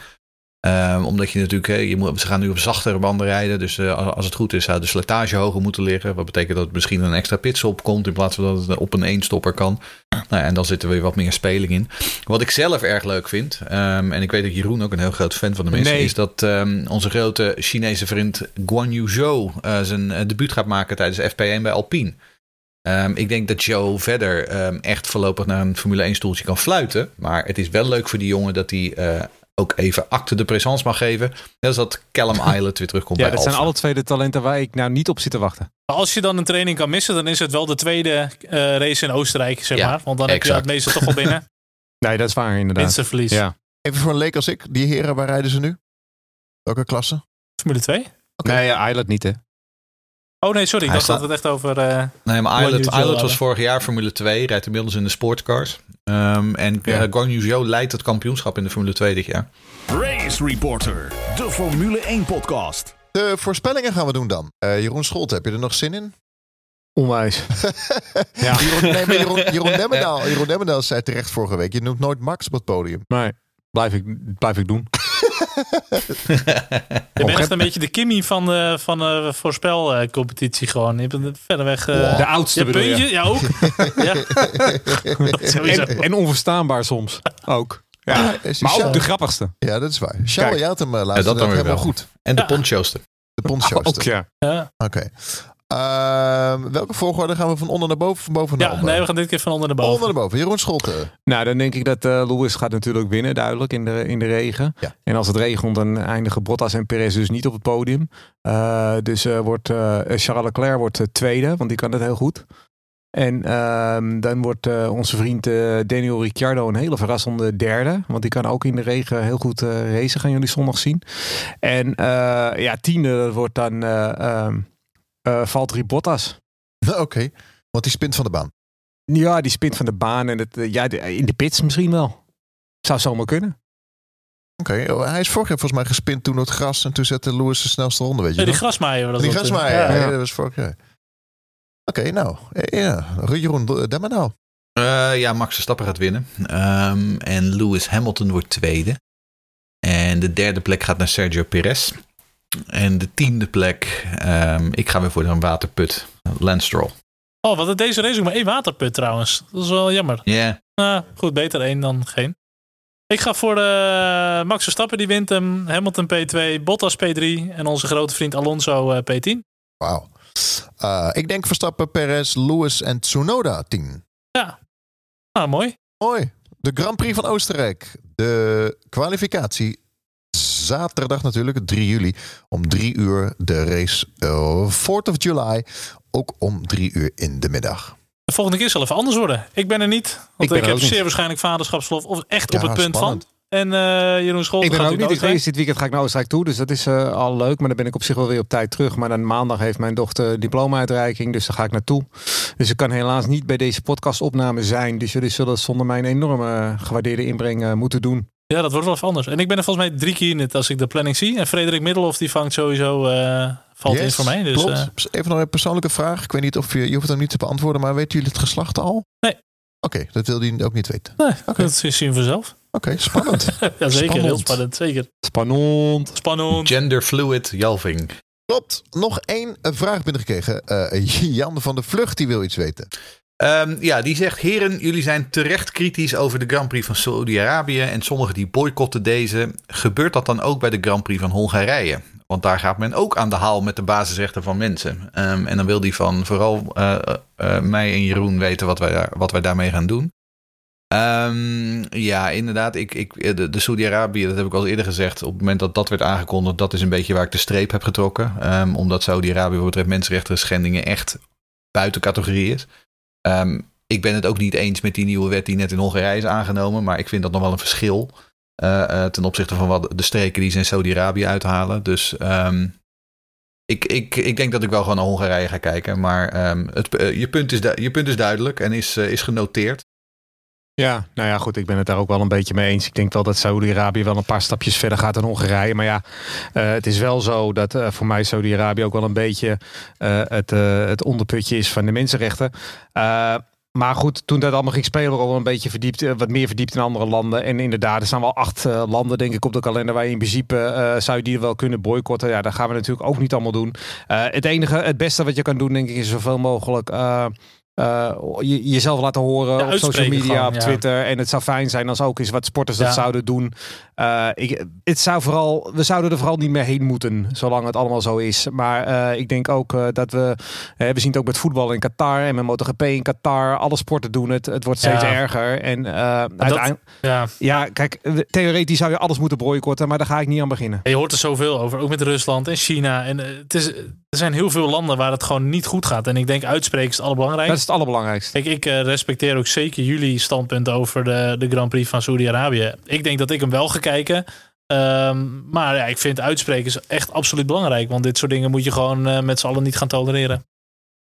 Um, omdat je natuurlijk, je moet, ze gaan nu op zachtere banden rijden. Dus als het goed is, zou de slijtage hoger moeten liggen. Wat betekent dat misschien een extra pitstop komt in plaats van dat het op een eenstopper kan. Nou, en dan zit er weer wat meer speling in. Wat ik zelf erg leuk vind, um, en ik weet dat Jeroen ook een heel groot fan van de mensen nee. is, dat um, onze grote Chinese vriend Guan Yu Zhou zijn debuut gaat maken tijdens de FP1 bij Alpine. Um, ik denk dat Joe verder um, echt voorlopig naar een Formule 1 stoeltje kan fluiten. Maar het is wel leuk voor die jongen dat hij uh, ook even acte de présence mag geven. Net als dat Callum Islet weer terugkomt ja, bij dat zijn alle twee de talenten waar ik nou niet op zit te wachten. Als je dan een training kan missen, dan is het wel de tweede uh, race in Oostenrijk, zeg Ja, maar. Want dan heb je het meeste toch wel binnen. Nee, dat is waar inderdaad. Minste verlies. Ja. Even voor een leek als ik. Die heren, waar rijden ze nu? Welke klasse? Formule 2? Oké. Nee, Island niet hè. Oh nee, sorry. Ik dacht dat staat- we het echt over... eh, Nee, maar Islet, Islet was vorig jaar Formule 2. Rijdt inmiddels in de sportcars. Ehm, en Ja. Zhou leidt het kampioenschap in de Formule 2 dit jaar. Race Reporter, de Formule 1 podcast. De voorspellingen gaan we doen dan. Eh, Jeroen Scholt, heb je er nog zin in? Onwijs. ja. Jeroen, nee, maar Jeroen, Jeroen, Jeroen zei terecht vorige week. Je noemt nooit Max op het podium. Nee, blijf ik, blijf ik doen. Je bent echt een beetje de Kimmy van de, van de voorspelcompetitie gewoon. Je bent verder weg... eh, De oudste je? puntje, ja ook. ja. Dat. En, en onverstaanbaar soms ook. Ja. is Maar ook de grappigste. Ja, dat is waar. Kijk. jij had hem uh, laatst dat dan weer helemaal wel. goed. En de Ja. poncho's. De poncho's. Ook ja. Ja. Oké. Ehm, welke volgorde gaan we van onder naar boven? Van boven naar ja, nee, we gaan dit keer van onder naar boven. Onder naar boven. Jeroen Scholten. Nou, dan denk ik dat eh Lewis gaat natuurlijk winnen, duidelijk, in de, in de regen. Ja. En als het regent, dan eindigen Bottas en Perez dus niet op het podium. Eh, dus eh, wordt eh, Charles Leclerc wordt tweede, want die kan het heel goed. En ehm, dan wordt eh, onze vriend eh, Daniel Ricciardo een hele verrassende derde. Want die kan ook in de regen heel goed eh racen, gaan jullie zondag zien. En eh, ja, tiende dat wordt dan eh ehm, eh, Valtteri Bottas. Oké. Want die spint van de baan. Ja, die spint van de baan en het, eh, ja, in de pits misschien wel. Zou zomaar kunnen. Oké. oh, Hij is vorig jaar volgens mij gespint toen het gras. En toen zette Lewis de snelste ronde, weet je Ja, die grasmaaier. was Die grasmaaier. Ja, ja. ja, dat was vorig jaar. Oké, nou. eh, Ja. Jeroen Demmenau. Eh, ja, Max Verstappen gaat winnen. Ehm, en Lewis Hamilton wordt tweede. En de derde plek gaat naar Sergio Perez. En de tiende plek, ehm, ik ga weer voor een waterput. Lance Stroll. Oh, wat had deze race ook maar één waterput trouwens. Dat is wel jammer. Ja, Nou, goed, beter één dan geen. Ik ga voor eh, Max Verstappen, die wint hem. Hamilton P2, Bottas P3 en onze grote vriend Alonso eh, P10. Wauw. Eh, ik denk Verstappen, Perez, Lewis en Tsunoda 10. Ja, ah, mooi. Mooi. De Grand Prix van Oostenrijk. De kwalificatie. Zaterdag natuurlijk, 3 juli. Om 3 uur de race. eh 4th of July. Ook om 3 uur in de middag. De volgende keer zal even anders worden. Ik ben er niet. Want ik, heb niet. zeer waarschijnlijk vaderschapsverlof. Of echt Ja, op het punt spannend. van. En eh Jeroen Scholt Ik ben gaat ook niet. Ik ook race dit weekend ga ik naar Oostenrijk toe. Dus dat is eh, al leuk. Maar dan ben ik op zich wel weer op tijd terug. Maar dan maandag heeft mijn dochter diploma-uitreiking. Dus daar ga ik naartoe. Dus ik kan helaas niet bij deze podcastopname zijn. Dus jullie zullen het zonder mijn enorme gewaardeerde inbreng moeten doen. Ja, dat wordt wel even anders. En ik ben er volgens mij drie keer in het als ik de planning zie. En Frederik Middelhoff die vangt sowieso, eh, valt in voor mij. Dus, klopt. eh, Even nog een persoonlijke vraag. Ik weet niet of je, je hoeft hem niet te beantwoorden, maar weten jullie het geslacht al? Nee. Oké, dat wilde je ook niet weten. nee, Oké. dat zien we vanzelf. Oké, spannend. ja, zeker. Heel Spannend. Zeker. Spannend. Spannend. genderfluid Jalving. Klopt. Nog één eh, vraag binnengekregen. Eh Jan van de Vlucht, die wil iets weten. Ehm, ja, die zegt: Heren, jullie zijn terecht kritisch over de Grand Prix van Saudi-Arabië. En sommigen die boycotten deze. Gebeurt dat dan ook bij de Grand Prix van Hongarije? Want daar gaat men ook aan de haal met de basisrechten van mensen. Ehm, en dan wil die van vooral eh, eh, eh, mij en Jeroen weten wat wij, wat wij daarmee gaan doen. Ehm, ja, inderdaad. Ik, ik, de, Saudi-Arabië, dat heb ik al eerder gezegd. Op het moment dat dat werd aangekondigd, dat is een beetje waar ik de streep heb getrokken. Omdat Saudi-Arabië wat betreft mensenrechten schendingen echt buiten categorie is. Ehm, ik ben het ook niet eens met die nieuwe wet die net in Hongarije is aangenomen. Maar ik vind dat nog wel een verschil. eh, eh, ten opzichte van wat de streken die ze in Saudi-Arabië uithalen. Dus ehm, ik, ik, ik denk dat ik wel gewoon naar Hongarije ga kijken. Maar ehm, het, eh, je, punt is je punt is duidelijk en is, is genoteerd. Ja, nou ja, goed. Ik ben het daar ook wel een beetje mee eens. Ik denk wel dat Saudi-Arabië wel een paar stapjes verder gaat dan Hongarije. Maar ja, eh, het is wel zo dat eh, voor mij Saudi-Arabië ook wel een beetje eh, het, het onderputje is van de mensenrechten. Maar goed, toen dat allemaal ging spelen, wel een beetje verdiept, wat meer verdiept in andere landen. En inderdaad, er staan wel acht landen, denk ik, op de kalender waar je in principe eh, zou wel kunnen boycotten. Ja, dat gaan we natuurlijk ook niet allemaal doen. Het enige, het beste wat je kan doen, denk ik, is zoveel mogelijk. Eh, je, jezelf laten horen Ja, op social media, gewoon, op. Twitter. En het zou fijn zijn als ook eens wat sporters dat zouden doen. Uh, ik, het zou vooral, we zouden er vooral niet meer heen moeten, zolang het allemaal zo is. Maar uh, ik denk ook uh, dat we, we zien het ook met voetbal in Qatar en met MotoGP in Qatar. Alle sporten doen het. Het wordt steeds ja. erger. En uiteindelijk, ja. ja, kijk, theoretisch zou je alles moeten boycotten, maar daar ga ik niet aan beginnen. je hoort er zoveel over, ook met Rusland en China. En het is, er zijn heel veel landen waar het gewoon niet goed gaat. En ik denk uitspreken is het allerbelangrijkste. Dat is het allerbelangrijkste. Ik respecteer ook zeker jullie standpunt over de, de Grand Prix van Saudi-Arabië. Ik denk dat ik hem wel ga kijken. Um, maar ja, ik vind uitspreken is echt absoluut belangrijk. Want dit soort dingen moet je gewoon uh, met z'n allen niet gaan tolereren.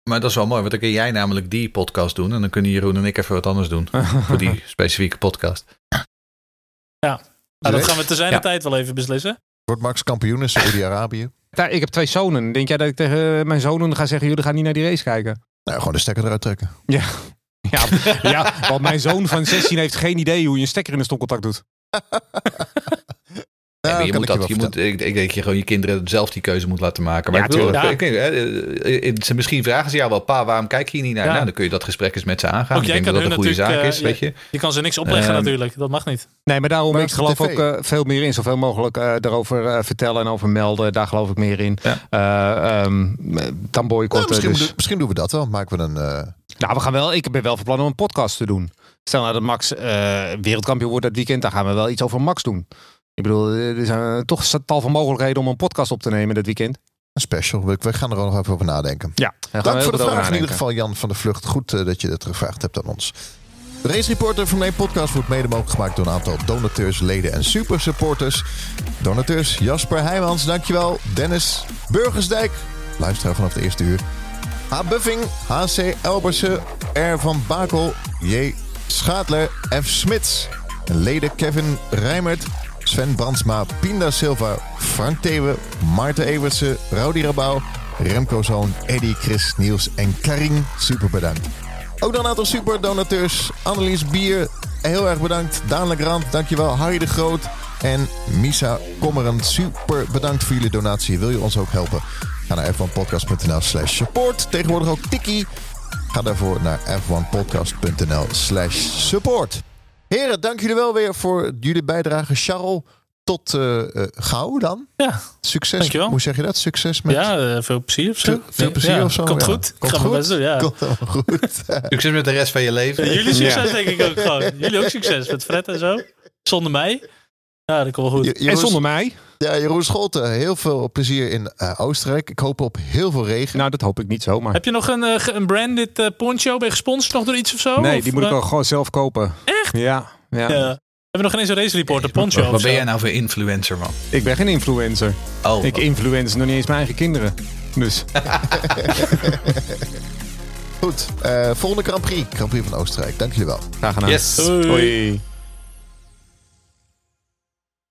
Maar dat is wel mooi, want dan kun jij namelijk die podcast doen. En dan kunnen Jeroen en ik even wat anders doen. voor die specifieke podcast. Ja, nou, dat gaan we te zijn ja. tijd wel even beslissen. Wordt Max kampioen in Saudi-Arabië? Ik heb twee zonen. Denk jij dat ik tegen mijn zonen ga zeggen: jullie gaan niet naar die race kijken? Nou, gewoon de stekker eruit trekken. Ja. Ja, ja, want mijn zoon van 16 heeft geen idee hoe je een stekker in een stopcontact doet. Ja, je moet dat, je moet, ik, ik, denk dat je gewoon je kinderen zelf die keuze moet laten maken. Maar ja, ik bedoel, ja. misschien vragen ze jou wel, pa, waarom kijk je niet naar? Nou, dan kun je dat gesprek eens met ze aangaan. Ook ik denk dat dat een goede zaak is, weet je. Je kan ze niks opleggen um, natuurlijk, dat mag niet. Nee, maar daarom, maar ik geloof ook uh, veel meer in, zoveel mogelijk uh, daarover uh, vertellen en over melden. Daar geloof ik meer in. Um, dan boycotten. Nou, misschien, dus. misschien doen we dat wel. Maken we een... Nou, we gaan wel, ik ben wel van plan om een podcast te doen. Stel nou dat Max wereldkampioen wordt dat weekend, dan gaan we wel iets over Max doen. Ik bedoel, er zijn toch tal van mogelijkheden om een podcast op te nemen dit weekend. Een special. We, gaan er al nog even over nadenken. Ja, Dank voor de vraag in ieder geval, Jan van de Vlucht. Goed uh, dat je dat gevraagd hebt aan ons. De Race Reporter van mijn podcast wordt mede mogelijk gemaakt door een aantal donateurs, leden en super supporters. Donateurs Jasper Heijmans, dankjewel. Dennis Burgersdijk, luisteraar vanaf de eerste uur. H. Buffing, HC Elbersen, R. van Bakel, J. Schaatler, F. Smits. Leden Kevin Rijmert, Sven Brandsma, Pinda Silva, Frank Thewe, Maarten Evertsen, Rowdy Rabouw, Remco Zoon, Eddie, Chris, Niels en Karin. Super bedankt. Ook dan een aantal super donateurs. Annelies Bier, heel erg bedankt. Daan Legrand, dankjewel. Harry de Groot en Misa Kommeren. Super bedankt voor jullie donatie. Wil je ons ook helpen? Ga naar f1podcast.nl slash support. Tegenwoordig ook Tiki. Ga daarvoor naar f1podcast.nl slash support. Heren, dank jullie wel weer voor jullie bijdrage. Charles, tot uh, uh, gauw dan. Ja, Succes. Dankjewel. Hoe zeg je dat? Succes met... Ja, uh, veel plezier of zo. Veel plezier ja, of zo. Komt ja. goed. Komt Ga goed. Best doen, ja. Komt goed. succes met de rest van je leven. jullie succes denk ik ook gewoon. Jullie ook succes met Fred en zo. Zonder mij. Ja, dat komt wel goed. Je, en zonder mij. Ja, Jeroen Scholten, heel veel plezier in uh, Oostenrijk. Ik hoop op heel veel regen. Nou, dat hoop ik niet zomaar. Heb je nog een, uh, een branded uh, poncho? Ben je gesponsord nog door iets of zo? Nee, of, die moet ik ook gewoon zelf kopen. Echt? Ja. ja. ja. We hebben nog geen eens een race reporter, poncho. Wat ben jij nou voor influencer, man? Ik ben geen influencer. Oh, ik influence nog niet eens mijn eigen kinderen. Dus. Goed, uh, volgende Grand Prix. Grand Prix van Oostenrijk. Dank jullie wel. Graag gedaan. Yes. Hoi. Hoi.